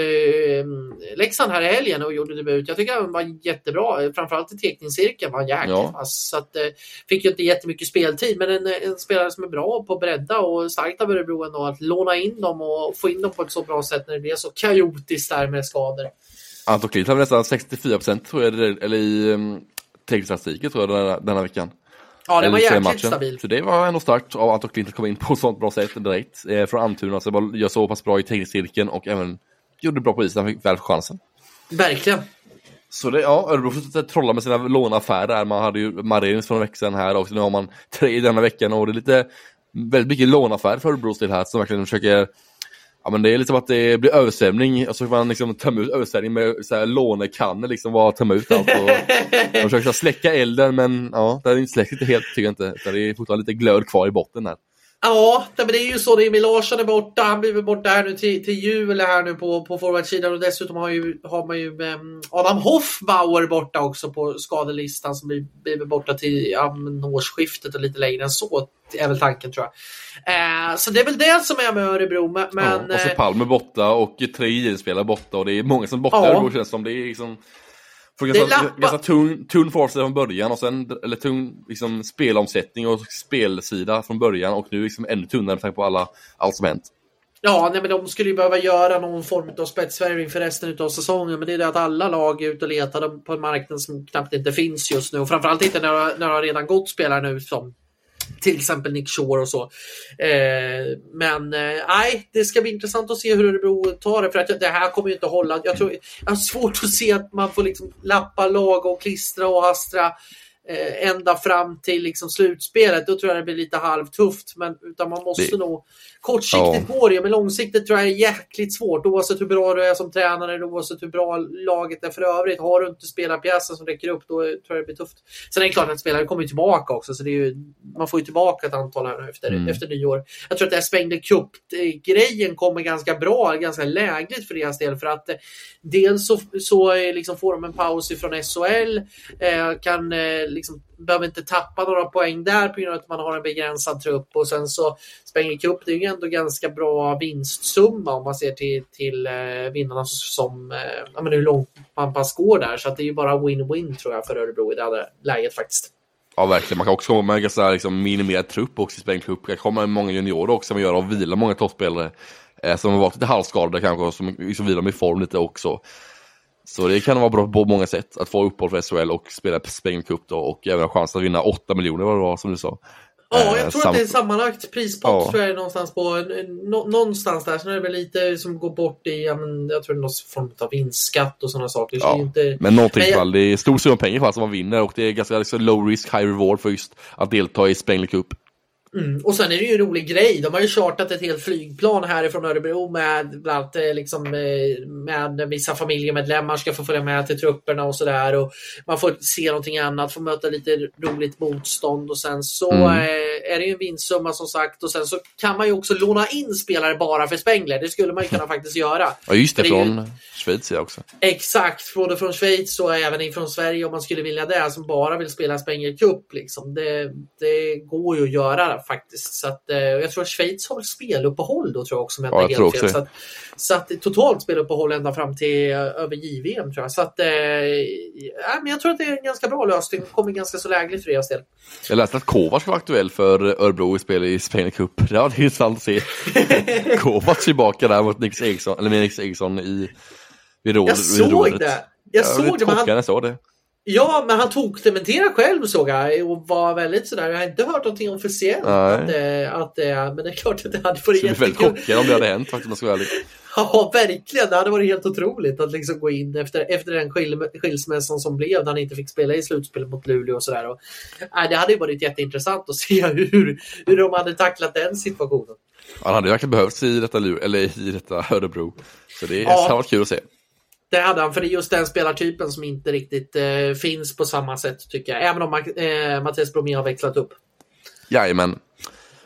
Leksand här i helgen och gjorde debut. Jag tycker han var jättebra, framförallt i tekningscirkeln var han jäkligt ja. vass. Så att, eh, fick ju inte jättemycket speltid, men en, en, spelare som är bra på bredda och starkt av Örebro ändå att låna in dem och få in dem på ett så bra sätt när det blir så kaotiskt där med skador. Anton Klint har nästan 64 procent tror jag, eller i um, teknikstatistiken tror jag denna, denna veckan. Ja, det var jäkligt stabilt. Så det var ändå starkt av att komma in på ett sånt bra sätt direkt. Eh, från Almtuna, så bara gör så pass bra i teknikcirkeln och även gjorde bra på isen, han fick väl chansen. Verkligen. Så det, ja, Örebro fortsätter trolla med sina låneaffärer. Man hade ju Marins för en vecka sedan här också. Nu har man tre denna veckan och det är lite väldigt mycket låneaffärer för Örebros del här som verkligen försöker Ja men det är lite som att det blir översvämning och så får man liksom tömma ut översvämning med så här lånekannor liksom, bara tömma ut allt. Och, man försöker släcka elden men ja, det är inte släckt helt tycker jag inte. Det är fortfarande lite glöd kvar i botten här. Ja, men det är ju så. Emil Larsson är borta. Han blir väl borta här nu till, till jul här nu på, på forwardsidan och dessutom har, ju, har man ju um, Adam Hoffbauer borta också på skadelistan som blir, blir borta till ja, årsskiftet och lite längre än så är väl tanken tror jag. Eh, så det är väl det som är med Örebro. Men, ja, och så eh, Palme borta och tre spelare borta och det är många som borta ja. Örebro känns som. Det är liksom Får ganska, ganska tung, tung force från början och sen, eller tung liksom, spelomsättning och spelsida från början och nu liksom ännu tunnare med tanke på alla, allt som hänt. Ja, nej, men de skulle ju behöva göra någon form av spetsvärvning för resten av säsongen. Men det är det att alla lag är ute och letar på en marknad som knappt inte finns just nu. Och framförallt inte när, när det har redan gått spelare nu som till exempel Nick Shore och så. Eh, men eh, nej, eh, det ska bli intressant att se hur Örebro tar det för att det här kommer ju inte att hålla. Jag, tror, jag har svårt att se att man får liksom lappa, laga och klistra och hastra eh, ända fram till liksom slutspelet. Då tror jag det blir lite halvtufft. Men utan man måste det... nog Kortsiktigt ja. går det, men långsiktigt tror jag är jäkligt svårt. Oavsett hur bra du är som tränare, oavsett hur bra laget är för övrigt. Har du inte spelarpjäsen som räcker upp, då tror jag det blir tufft. Sen är det klart att spelare kommer tillbaka också, så det är ju, man får ju tillbaka ett antal här efter, mm. efter nyår. Jag tror att det här Spengler Cup-grejen kommer ganska bra, ganska lägligt för deras del. För att eh, dels så, så eh, liksom får de en paus ifrån SHL, eh, kan eh, liksom behöver inte tappa några poäng där på grund av att man har en begränsad trupp och sen så Spengler Cup, det är ju ändå ganska bra vinstsumma om man ser till, till eh, vinnarna som, eh, ja, men hur långt man pass går där. Så att det är ju bara win-win tror jag för Örebro i det här läget faktiskt. Ja, verkligen. Man kan också komma med ganska liksom, minimerad trupp också i Spengler Cup. Det kommer många juniorer också som gör och vila många toppspelare. Eh, som har varit lite halvskadade kanske och som liksom vilar med form lite också. Så det kan vara bra på många sätt att få uppehåll för SHL och spela Spain Cup då och även ha chans att vinna 8 miljoner vad det var som du sa. Ja, jag eh, tror Sam... att det är sammanlagt prispott ja. tror jag är någonstans på nå, någonstans där. Sen är det väl lite som går bort i, ja, men, jag tror det är någon form av vinstskatt och sådana saker. Ja, inte... Men någonting men jag... fall, det är stor summa pengar för som man vinner och det är ganska liksom, low risk, high reward för just att delta i Spengler Cup. Mm. Och sen är det ju en rolig grej. De har ju chartat ett helt flygplan härifrån Örebro med bland annat eh, liksom, eh, med vissa familjemedlemmar ska få följa med till trupperna och sådär. Man får se någonting annat, få möta lite roligt motstånd och sen så mm. Eh, är det ju en vinstsumma som sagt och sen så kan man ju också låna in spelare bara för Spengler. Det skulle man ju kunna faktiskt göra. Ja just det, från ju... Schweiz också. Exakt, både från Schweiz och även ifrån Sverige om man skulle vilja det som bara vill spela Spengler Cup. Liksom. Det, det går ju att göra faktiskt. Så att, eh, jag tror att Schweiz har väl speluppehåll då tror jag också. Med ja, jag helt fel. Så, att, så att totalt speluppehåll ända fram till eh, över JVM tror jag. Så att, eh, ja, men jag tror att det är en ganska bra lösning. kommer ganska så lägligt för deras del. Jag läste att Kovacs var aktuell för Örebro i spel i Spain Cup. Det var intressant att se. Kovacs tillbaka där mot Nix Eriksson, eller med Nix Eriksson i vid råd, Jag såg det! Jag, jag såg det. Men han... såg det. Ja, men han tog dementerade själv såg jag och var väldigt sådär. Jag har inte hört någonting officiellt. Att, eh, att, att, men det är klart att det hade varit jättekul. väldigt chockad om det hade hänt faktiskt om jag ska vara ärlig. Ja, verkligen. Det hade varit helt otroligt att liksom gå in efter, efter den skil, skilsmässan som blev när han inte fick spela i slutspelet mot Luleå och sådär. Och, äh, det hade varit jätteintressant att se hur, hur de hade tacklat den situationen. Han hade verkligen behövts i detta, eller i detta Örebro. Så det ja. varit kul att se. Det hade han, för det är just den spelartypen som inte riktigt eh, finns på samma sätt tycker jag. Även om eh, Mattias Bromé har växlat upp. Jajamän.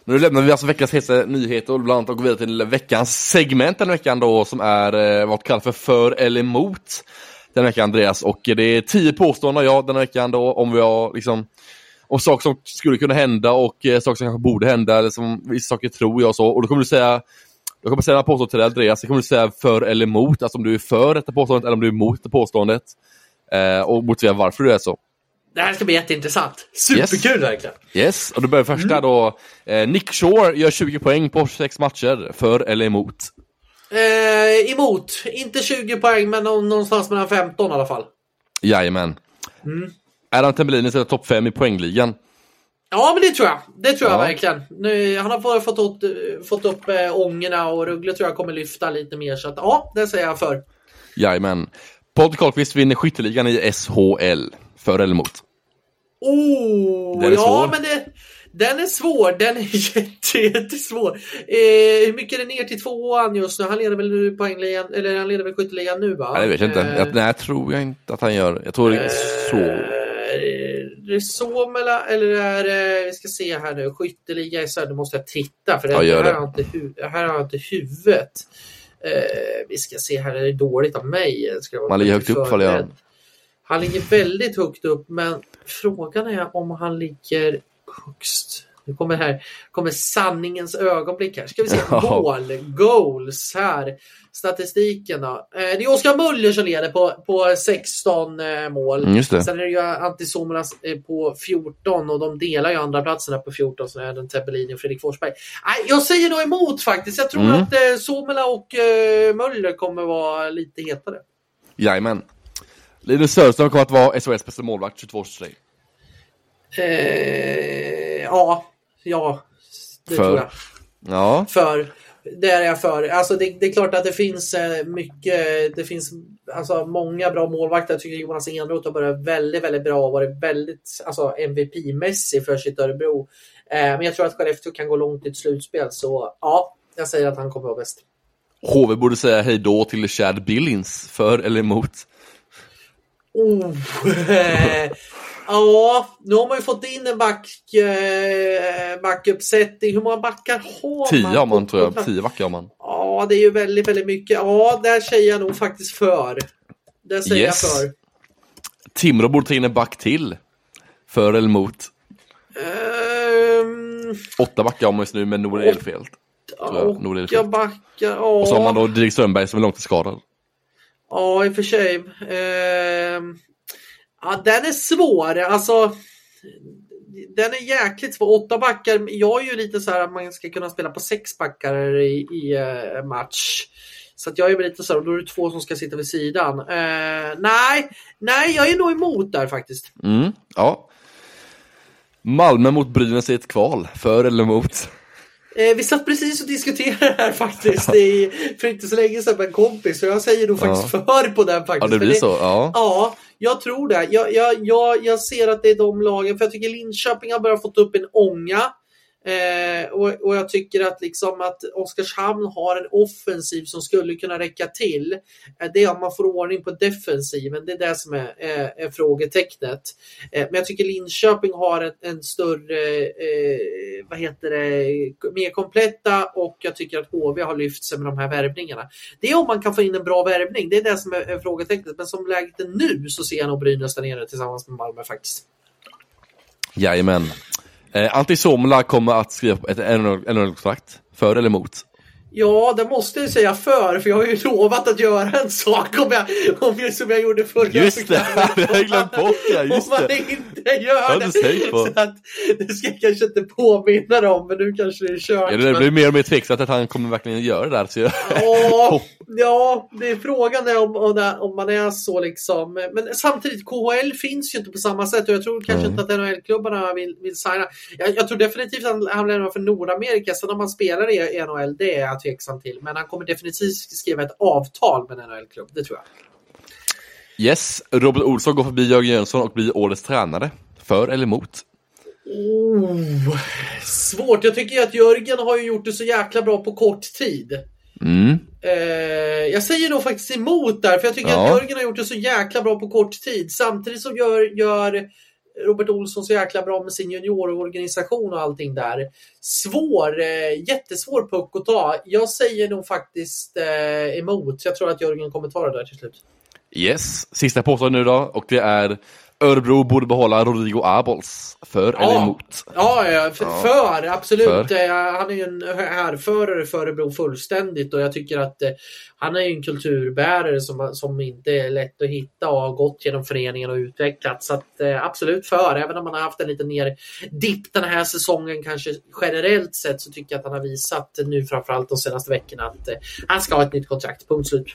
Nu lämnar vi alltså veckans hetaste nyheter och bland annat och går vidare till veckans segment den veckan då som är eh, vad kallas för för eller emot den veckan Andreas. Och det är tio påståenden jag den veckan då om vi har liksom om saker som skulle kunna hända och eh, saker som kanske borde hända eller som vissa saker tror jag och så. Och då kommer du säga jag kommer säga påståendet till dig Andreas, jag kommer säga för eller emot, alltså om du är för detta påståendet eller om du är emot det påståendet. Eh, och motivera varför du är så. Det här ska bli jätteintressant. Superkul yes. verkligen. Yes, och då börjar första mm. då. Eh, Nick Shore gör 20 poäng på 26 matcher. För eller emot? Eh, emot. Inte 20 poäng, men någonstans mellan 15 i alla fall. Jajamän. Mm. Adam Tambellini är topp 5 i poängligan. Ja, men det tror jag. Det tror jag verkligen. Nu, han har fått, fått, fått upp äh, ångorna och Ruggle tror jag kommer lyfta lite mer. Så att, ja, det säger jag för. Jajamän. Patrik Karlqvist vinner skytteligan i SHL. För eller emot? Oh, den är ja, svår. men det, den är svår. Den är jätte, jättesvår. Eh, hur mycket är det ner till tvåan just nu? Han leder väl poängligan, eller han leder väl skytteligan nu va? Nej, det vet jag inte. Eh, jag, nej, tror jag inte att han gör. Jag tror det är så. Det Somela eller är det, vi ska se här nu, skytteliga i söder, måste jag titta för det, ja, här. Har inte, här har jag inte huvudet. Eh, vi ska se här, är det dåligt av mig? Ska Man ligger högt upp det. Han ligger väldigt högt upp, men frågan är om han ligger högst. Nu kommer här kommer sanningens ögonblick här. Ska vi se mål, goals här. Statistiken då. Eh, det är Oskar Muller som leder på, på 16 eh, mål. Mm, Sen är det ju Antti Somolas eh, på 14 och de delar ju andra platserna på 14 så är den Tebellini och Fredrik Forsberg. jag säger nog emot faktiskt. Jag tror mm. att Somola och Möller kommer vara lite hetare. Jajamän. Linus Söderström kommer att vara SHLs bästa målvakt 22 års Eh, ja, ja, det För. tror jag. Ja. För. Det är jag för. Alltså det, det, är klart att det finns eh, mycket, det finns alltså många bra målvakter. Jag tycker Jonas Enroth har börjat väldigt, väldigt bra och varit väldigt alltså MVP-mässig för sitt Örebro. Eh, men jag tror att Skellefteå kan gå långt i ett slutspel, så ja, jag säger att han kommer vara bäst. HV borde säga hej då till Chad Billings, för eller emot? Oh, Ja, nu har man ju fått in en back, eh, backuppsättning. Hur många backar har man? Tio har man tror jag. Tio backar har man. Ja, det är ju väldigt, väldigt mycket. Ja, där säger jag nog faktiskt för. Där säger yes. jag för. Timrå borde ta in en back till. För eller emot? Um, Åtta backar har man just nu med Noel Elfelt. Åtta backar, ja. Och så har man då Dirk Strömberg som är långtidsskadad. Ja, i och för sig. Eh, Ja, den är svår. Alltså, den är jäkligt svår. Åtta backar. Jag är ju lite så här att man ska kunna spela på sex backar i, i eh, match. Så att jag är lite så här, då är det två som ska sitta vid sidan. Eh, nej, nej, jag är nog emot där faktiskt. Mm, ja. Malmö mot Brynäs i ett kval, för eller emot? Eh, vi satt precis och diskuterade det här faktiskt i, för inte så länge sedan med en kompis. Så jag säger nog faktiskt för på den faktiskt. Ja, det blir det, så? Ja. ja, jag tror det. Jag, jag, jag, jag ser att det är de lagen, för jag tycker Linköping har börjat få upp en ånga. Eh, och, och, jag tycker att, liksom att Oskarshamn har en offensiv som skulle kunna räcka till. Eh, det är om man får ordning på defensiven, det är det som är, är, är frågetecknet. Eh, men jag tycker Linköping har en, en större, eh, vad heter det, mer kompletta och jag tycker att HV har lyft sig med de här värvningarna. Det är om man kan få in en bra värvning, det är det som är, är frågetecknet. Men som läget är nu så ser jag nog Brynäs där nere tillsammans med Malmö faktiskt. Jajamän. Eh, Antti Somla kommer att skriva ett NHL-kontrakt. För eller emot? Ja, det måste jag säga för, för jag har ju lovat att göra en sak om jag, om jag, som jag gjorde förra Just det, det har jag glömt bort. Ja, just om man det. inte gör det. På. Så att, det ska jag kanske inte påminna dig om, men nu kanske det är kört. Ja, det blir mer och mer tveksamt att han kommer verkligen göra det där. Så jag... ja, ja, det är frågan är om, om man är så liksom. Men samtidigt, KHL finns ju inte på samma sätt och jag tror kanske mm. inte att NHL-klubbarna vill, vill signa. Jag, jag tror definitivt att han lämnar för Nordamerika, sen om man spelar i NHL, det är tveksam till. Men han kommer definitivt skriva ett avtal med en NHL-klubb, det tror jag. Yes, Robert Olsson går förbi Jörgen Jönsson och blir årets tränare. För eller emot? Oh, svårt. Jag tycker att Jörgen har ju gjort det så jäkla bra på kort tid. Mm. Eh, jag säger nog faktiskt emot där, för jag tycker ja. att Jörgen har gjort det så jäkla bra på kort tid. Samtidigt som gör, gör Robert Olsson så jäkla bra med sin juniororganisation och allting där. Svår, eh, jättesvår puck att ta. Jag säger nog faktiskt eh, emot. Jag tror att Jörgen kommer ta det där till slut. Yes, sista påståendet nu då och det är Örebro borde behålla Rodrigo Abols. För eller emot? Ja, ja, för, ja. för absolut. För. Eh, han är ju en härförare för Örebro fullständigt och jag tycker att eh, han är en kulturbärare som, som inte är lätt att hitta och har gått genom föreningen och utvecklats. Så att, eh, absolut för, även om man har haft en liten ner dipp den här säsongen kanske generellt sett så tycker jag att han har visat nu framförallt de senaste veckorna att han ska ha ett nytt kontrakt. Punkt slut.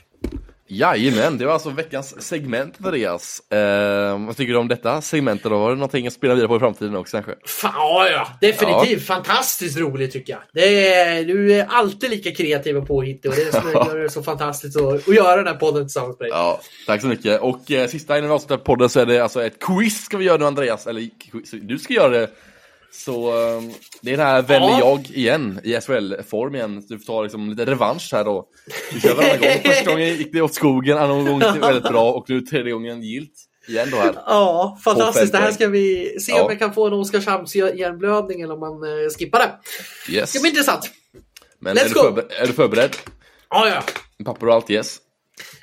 Jajamän, det var alltså veckans segment Andreas. Eh, vad tycker du om detta segment då? Var det någonting att spela vidare på i framtiden också kanske? Fan, ja, definitivt. Ja. Fantastiskt roligt tycker jag. Det är, du är alltid lika kreativ och påhittig och det är som gör det så fantastiskt att, att göra den här podden tillsammans med dig. Ja, tack så mycket. Och eh, sista innan vi avslutar podden så är det alltså ett quiz ska vi göra nu Andreas. Eller du ska göra det så um, det är det här väljer ja. jag igen i SHL-form igen. Du får ta liksom lite revansch här då. Vi kör varannan gång. Första gången gick det åt skogen, andra gången gick det väldigt bra och nu tredje gången gilt. Igen då här. Ja, fantastiskt. Det här ska vi se ja. om jag kan få en Oskarshamns hjärnblödning eller om man uh, skippar det. Yes. Det ska bli intressant. Men Let's är, du förber är du förberedd? Ja, ja. Papper och allt, yes.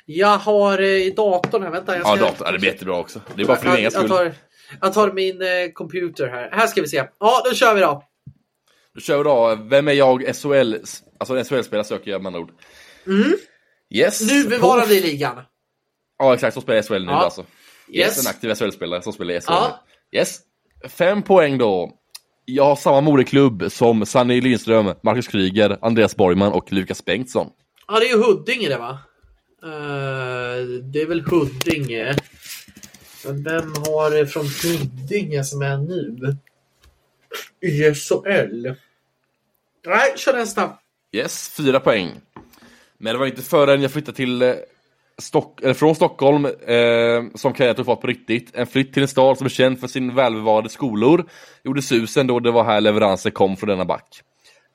Jag har eh, datorn här, vänta. Jag ska... Ja, datorn. Ja, det blir jättebra också. Det är bara för din egen skull. Jag tar min eh, computer här. Här ska vi se. Ja, då kör vi då. Då kör vi då. Vem är jag? SHL, alltså en SHL-spelare söker jag med andra ord. Mm. Yes. Nu bevarar vi ligan. Ja, exakt. Så spelar SHL nu ja. alltså. Yes. yes. En aktiv SHL-spelare som spelar i SHL. Ja. Yes. Fem poäng då. Jag har samma moderklubb som Sanny Lindström, Marcus Kryger, Andreas Borgman och Lukas Bengtsson. Ja, det är ju Huddinge det va? Uh, det är väl Huddinge. Men vem har det från Huddinge som är nu? I SHL? Nej, kör nästa. Yes, fyra poäng. Men det var inte förrän jag flyttade till eh, Stock eller från Stockholm eh, som karriären tog fart på riktigt. En flytt till en stad som är känd för sin välbevarade skolor gjorde susen då det var här leveranser kom från denna back.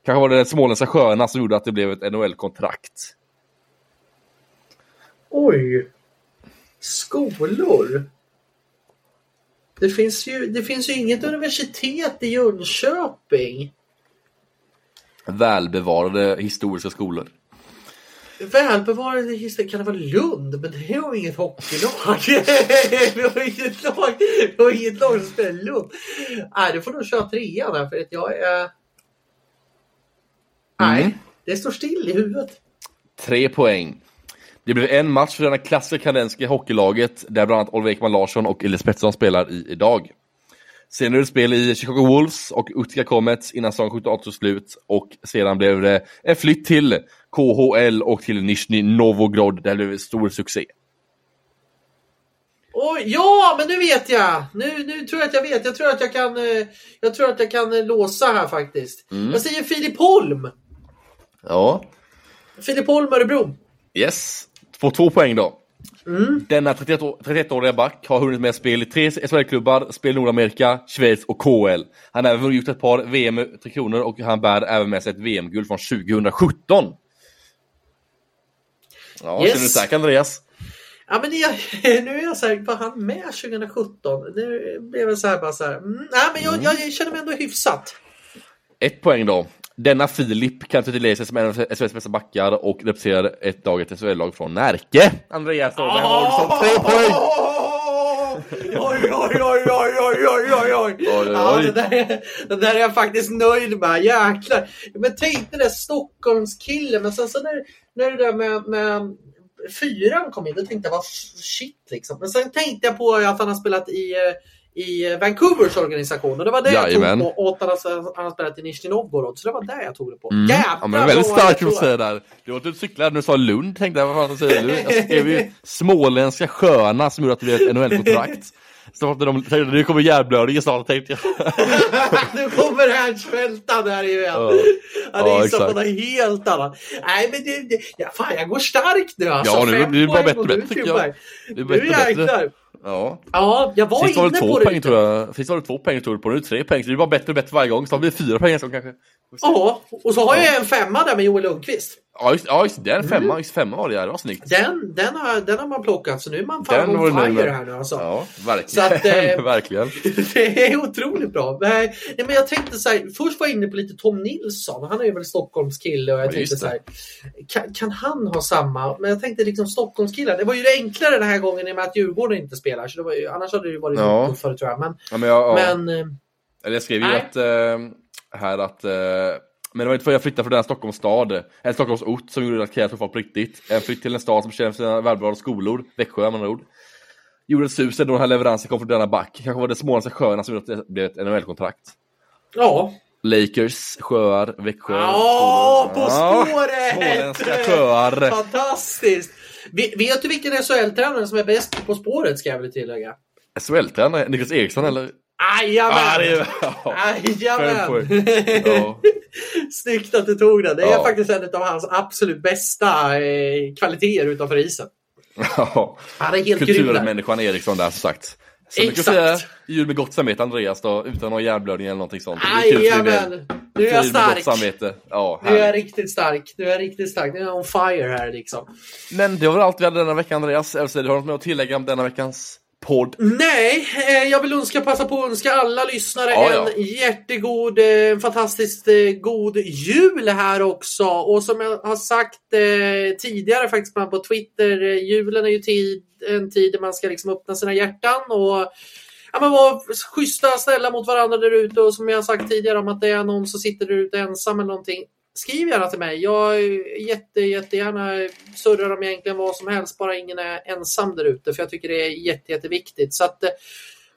Kanske var det den småländska sjöarna som gjorde att det blev ett NHL-kontrakt. Oj! Skolor? Det finns ju, det finns ju inget universitet i Jönköping. Välbevarade historiska skolor. Välbevarade historiska, kan det vara Lund? Men det har inget hockeylag. vi har inget lag, vi har inget lag som spelar i Lund. Nej, du får nog köra trean här för att jag är... Mm. Nej, det står still i huvudet. Tre poäng. Det blev en match för denna klassiska kanadensiska hockeylaget där bland annat Oliver Ekman Larsson och Elias Pettersson spelar i idag. Senare det spel i Chicago Wolves och Utica Comets innan säsong 78 tog slut och sedan blev det en flytt till KHL och till Nizjnij Novgorod där det blev stor succé. Oj, ja, men nu vet jag! Nu, nu tror jag att jag vet. Jag tror att jag kan, eh, jag tror att jag kan eh, låsa här faktiskt. Mm. Jag säger Filip Holm! Ja. Filip Holm, Örebro. Yes får två poäng då. Mm. Denna 31-åriga back har hunnit med spel i tre SHL-klubbar, spel i Nordamerika, Schweiz och KL. Han har även gjort ett par VM Tre Kronor och han bär även med sig ett VM-guld från 2017. Ja, yes. känner du säker Andreas? Ja, men jag, nu är jag säker på han med 2017. Nu blev det så här bara så här. Mm, nej, men jag, mm. jag, känner mig ändå hyfsat. Ett poäng då. Denna Filip kan titulera sig som en av SHLs bästa backar och representerar ett dag ett SHL-lag från Närke. Andreas Åberg har som tre poäng! Oj, oj, oj, oj, oj, oj, oj, oj. Ja, det, där är, det där är jag faktiskt nöjd med. Jäklar. Men tänk den där Stockholmskillen. Men sen så när, när det där med, med fyran kom in, då tänkte jag, vad shit liksom. Men sen tänkte jag på att han har spelat i eh, i Vancouvers organisation. Och det var det Jajamän. jag tog på. Och han har spelat i Nizjnij Novgorod. Så det var det jag tog det på. Mm. Jävlar ja, men väldigt starkt att säga där. Du var typ cyklade när du sa Lund. Tänkte jag, vad fan säger du? Jag skrev ju småländska sjöarna som gjorde att det blev ett NHL-kontrakt. Så de tänkte, nu kommer hjärnblödningen snart tänkte jag. nu kommer härdsmältan här igen. Ja, ja, gissar på något helt annat. Nej men det, det, ja, fan jag går starkt nu alltså. Ja, nu blir det bara bättre och bättre tycker jag. Det är nu bättre. Ja. ja, jag var Sist inne var det två på poäng, det. Tror jag. Sist var det två poäng tror jag på, nu tre poäng. Så det blir bara bättre och bättre varje gång. Så blir det fyra poäng så kanske. Ja, och så har jag en femma där med Joel Lundqvist. Ja, just, ja, just den femma, just femma var det ja, det var snyggt. Den, den, har, den har man plockat, så nu är man fan Den on fire här nu alltså. Ja, verkligen. Att, eh, verkligen. Det är otroligt bra. Nej, men jag tänkte så här, först var jag inne på lite Tom Nilsson. Han är ju väl Stockholms kille och jag Ja, tänkte just så här, kan, kan han ha samma? Men jag tänkte liksom Stockholmskillar. Det var ju det enklare den här gången i och med att Djurgården inte spelar. Så det var ju, annars hade det ju varit Ja. tuffare tror jag. Men, Ja, men jag, ja. men eh, Eller jag skrev ju att, eh, här att, eh, men det var inte för jag flyttade från den Stockholms stad, eller Stockholms ort som gjorde att kreativt folk på riktigt. En flytt till en stad som känner sina välbevarade skolor, Växjö med andra ord. Gjorde ett sus när den här leveransen kom från denna back. Kanske var det småländska sjöarna som gjorde att det blev ett NHL-kontrakt. ja. Lakers, sjöar, Växjö, Ja. På spåret! Småländska sjöar. Fantastiskt! Vet du vilken SHL-tränare som är bäst på På spåret ska jag väl tillägga? SHL-tränare, Niklas Eriksson eller? Jajamän! Ah. Jajamän! Ja. Snyggt att du tog den. Det är Ja. faktiskt en av hans absolut bästa eh, kvaliteter utanför isen. ja. Han är helt grym där. Kulturmänniskan Eriksson där som sagt. Att Exakt. säga, jul med gott samvete Andreas då, utan någon hjärnblödning eller någonting sånt. Jajamän! Nu är jag stark. Ja, Nu är jag riktigt stark. Nu är jag riktigt stark. Nu är jag on fire här liksom. Men det var väl allt vi hade denna vecka Andreas. Du har något med att tillägga om denna veckans podd? Nej, eh, jag vill önska, passa på att önska alla lyssnare Ja, ja. en jättegod, eh, fantastiskt eh, god jul här också. Och som jag har sagt tidigare faktiskt på Twitter, julen är ju tid, en tid där man ska liksom öppna sina hjärtan och ja, men vara schyssta, snälla mot varandra där ute. Och som jag sagt tidigare om att det är någon som sitter där ute ensam eller någonting. Skriv gärna till mig. Jag är jätte, jättegärna surrar om egentligen vad som helst, bara ingen är ensam där ute. För jag tycker det är jätte, jätteviktigt. Så att, eh,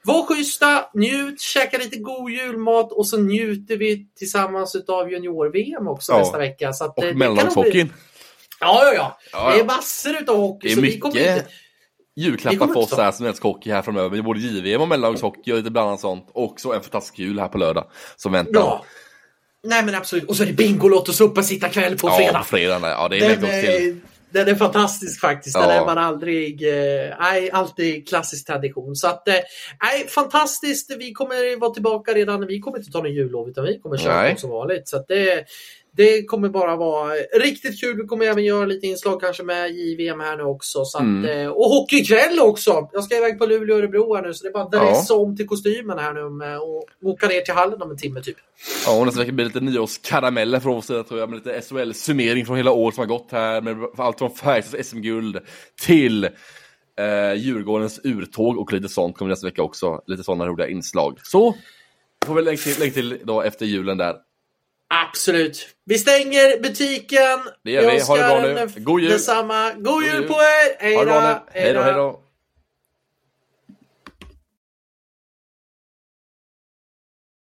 var schyssta, njut, käka lite god julmat och så njuter vi tillsammans av junior-VM också Ja. nästa vecka. Så att, eh, Och bli- mellanhockeyn. Ja, ja, ja. Ja, Det är massor utav hockey. Det är så vi mycket inte... Julklappar för oss här älskar hockey här framöver. Både JVM och mellanlagshockey och lite blandat sånt. Och så en fantastisk jul här på lördag som väntar. Ja. Nej men absolut. Och så är det Bingolotto suppersittarkväll på Ja, fredag. på fredag. Ja, det är Den till. är, den är fantastisk faktiskt. Den Ja. är man aldrig... eh, Nej, alltid klassisk tradition. Så att, eh, nej, fantastiskt. Vi kommer vara tillbaka redan. Vi kommer inte ta någon jullov utan vi kommer köra Nej. som vanligt. Så att det, det kommer bara vara riktigt kul. Vi kommer även göra lite inslag kanske med JVM här nu också. Så att, Mm. eh, och hockeykväll också! Jag ska iväg på Luleå och Örebro här nu så det är bara att Ja. dressa om till kostymen här nu och åka ner till hallen om en timme typ. Ja, och nästa vecka blir det lite nyårskarameller från vår sida tror jag. Med lite SHL-summering från hela året som har gått här. Med allt från Färjestads SM-guld till eh, Djurgårdens urtåg och lite sånt kommer nästa vecka också. Lite sådana roliga inslag. Så får vi lägga till, lägga till då efter julen där. Absolut. Vi stänger butiken. Det gör vi. Ha det bra nu. God jul. Detsamma. God, God jul på er. Hej då, hej då.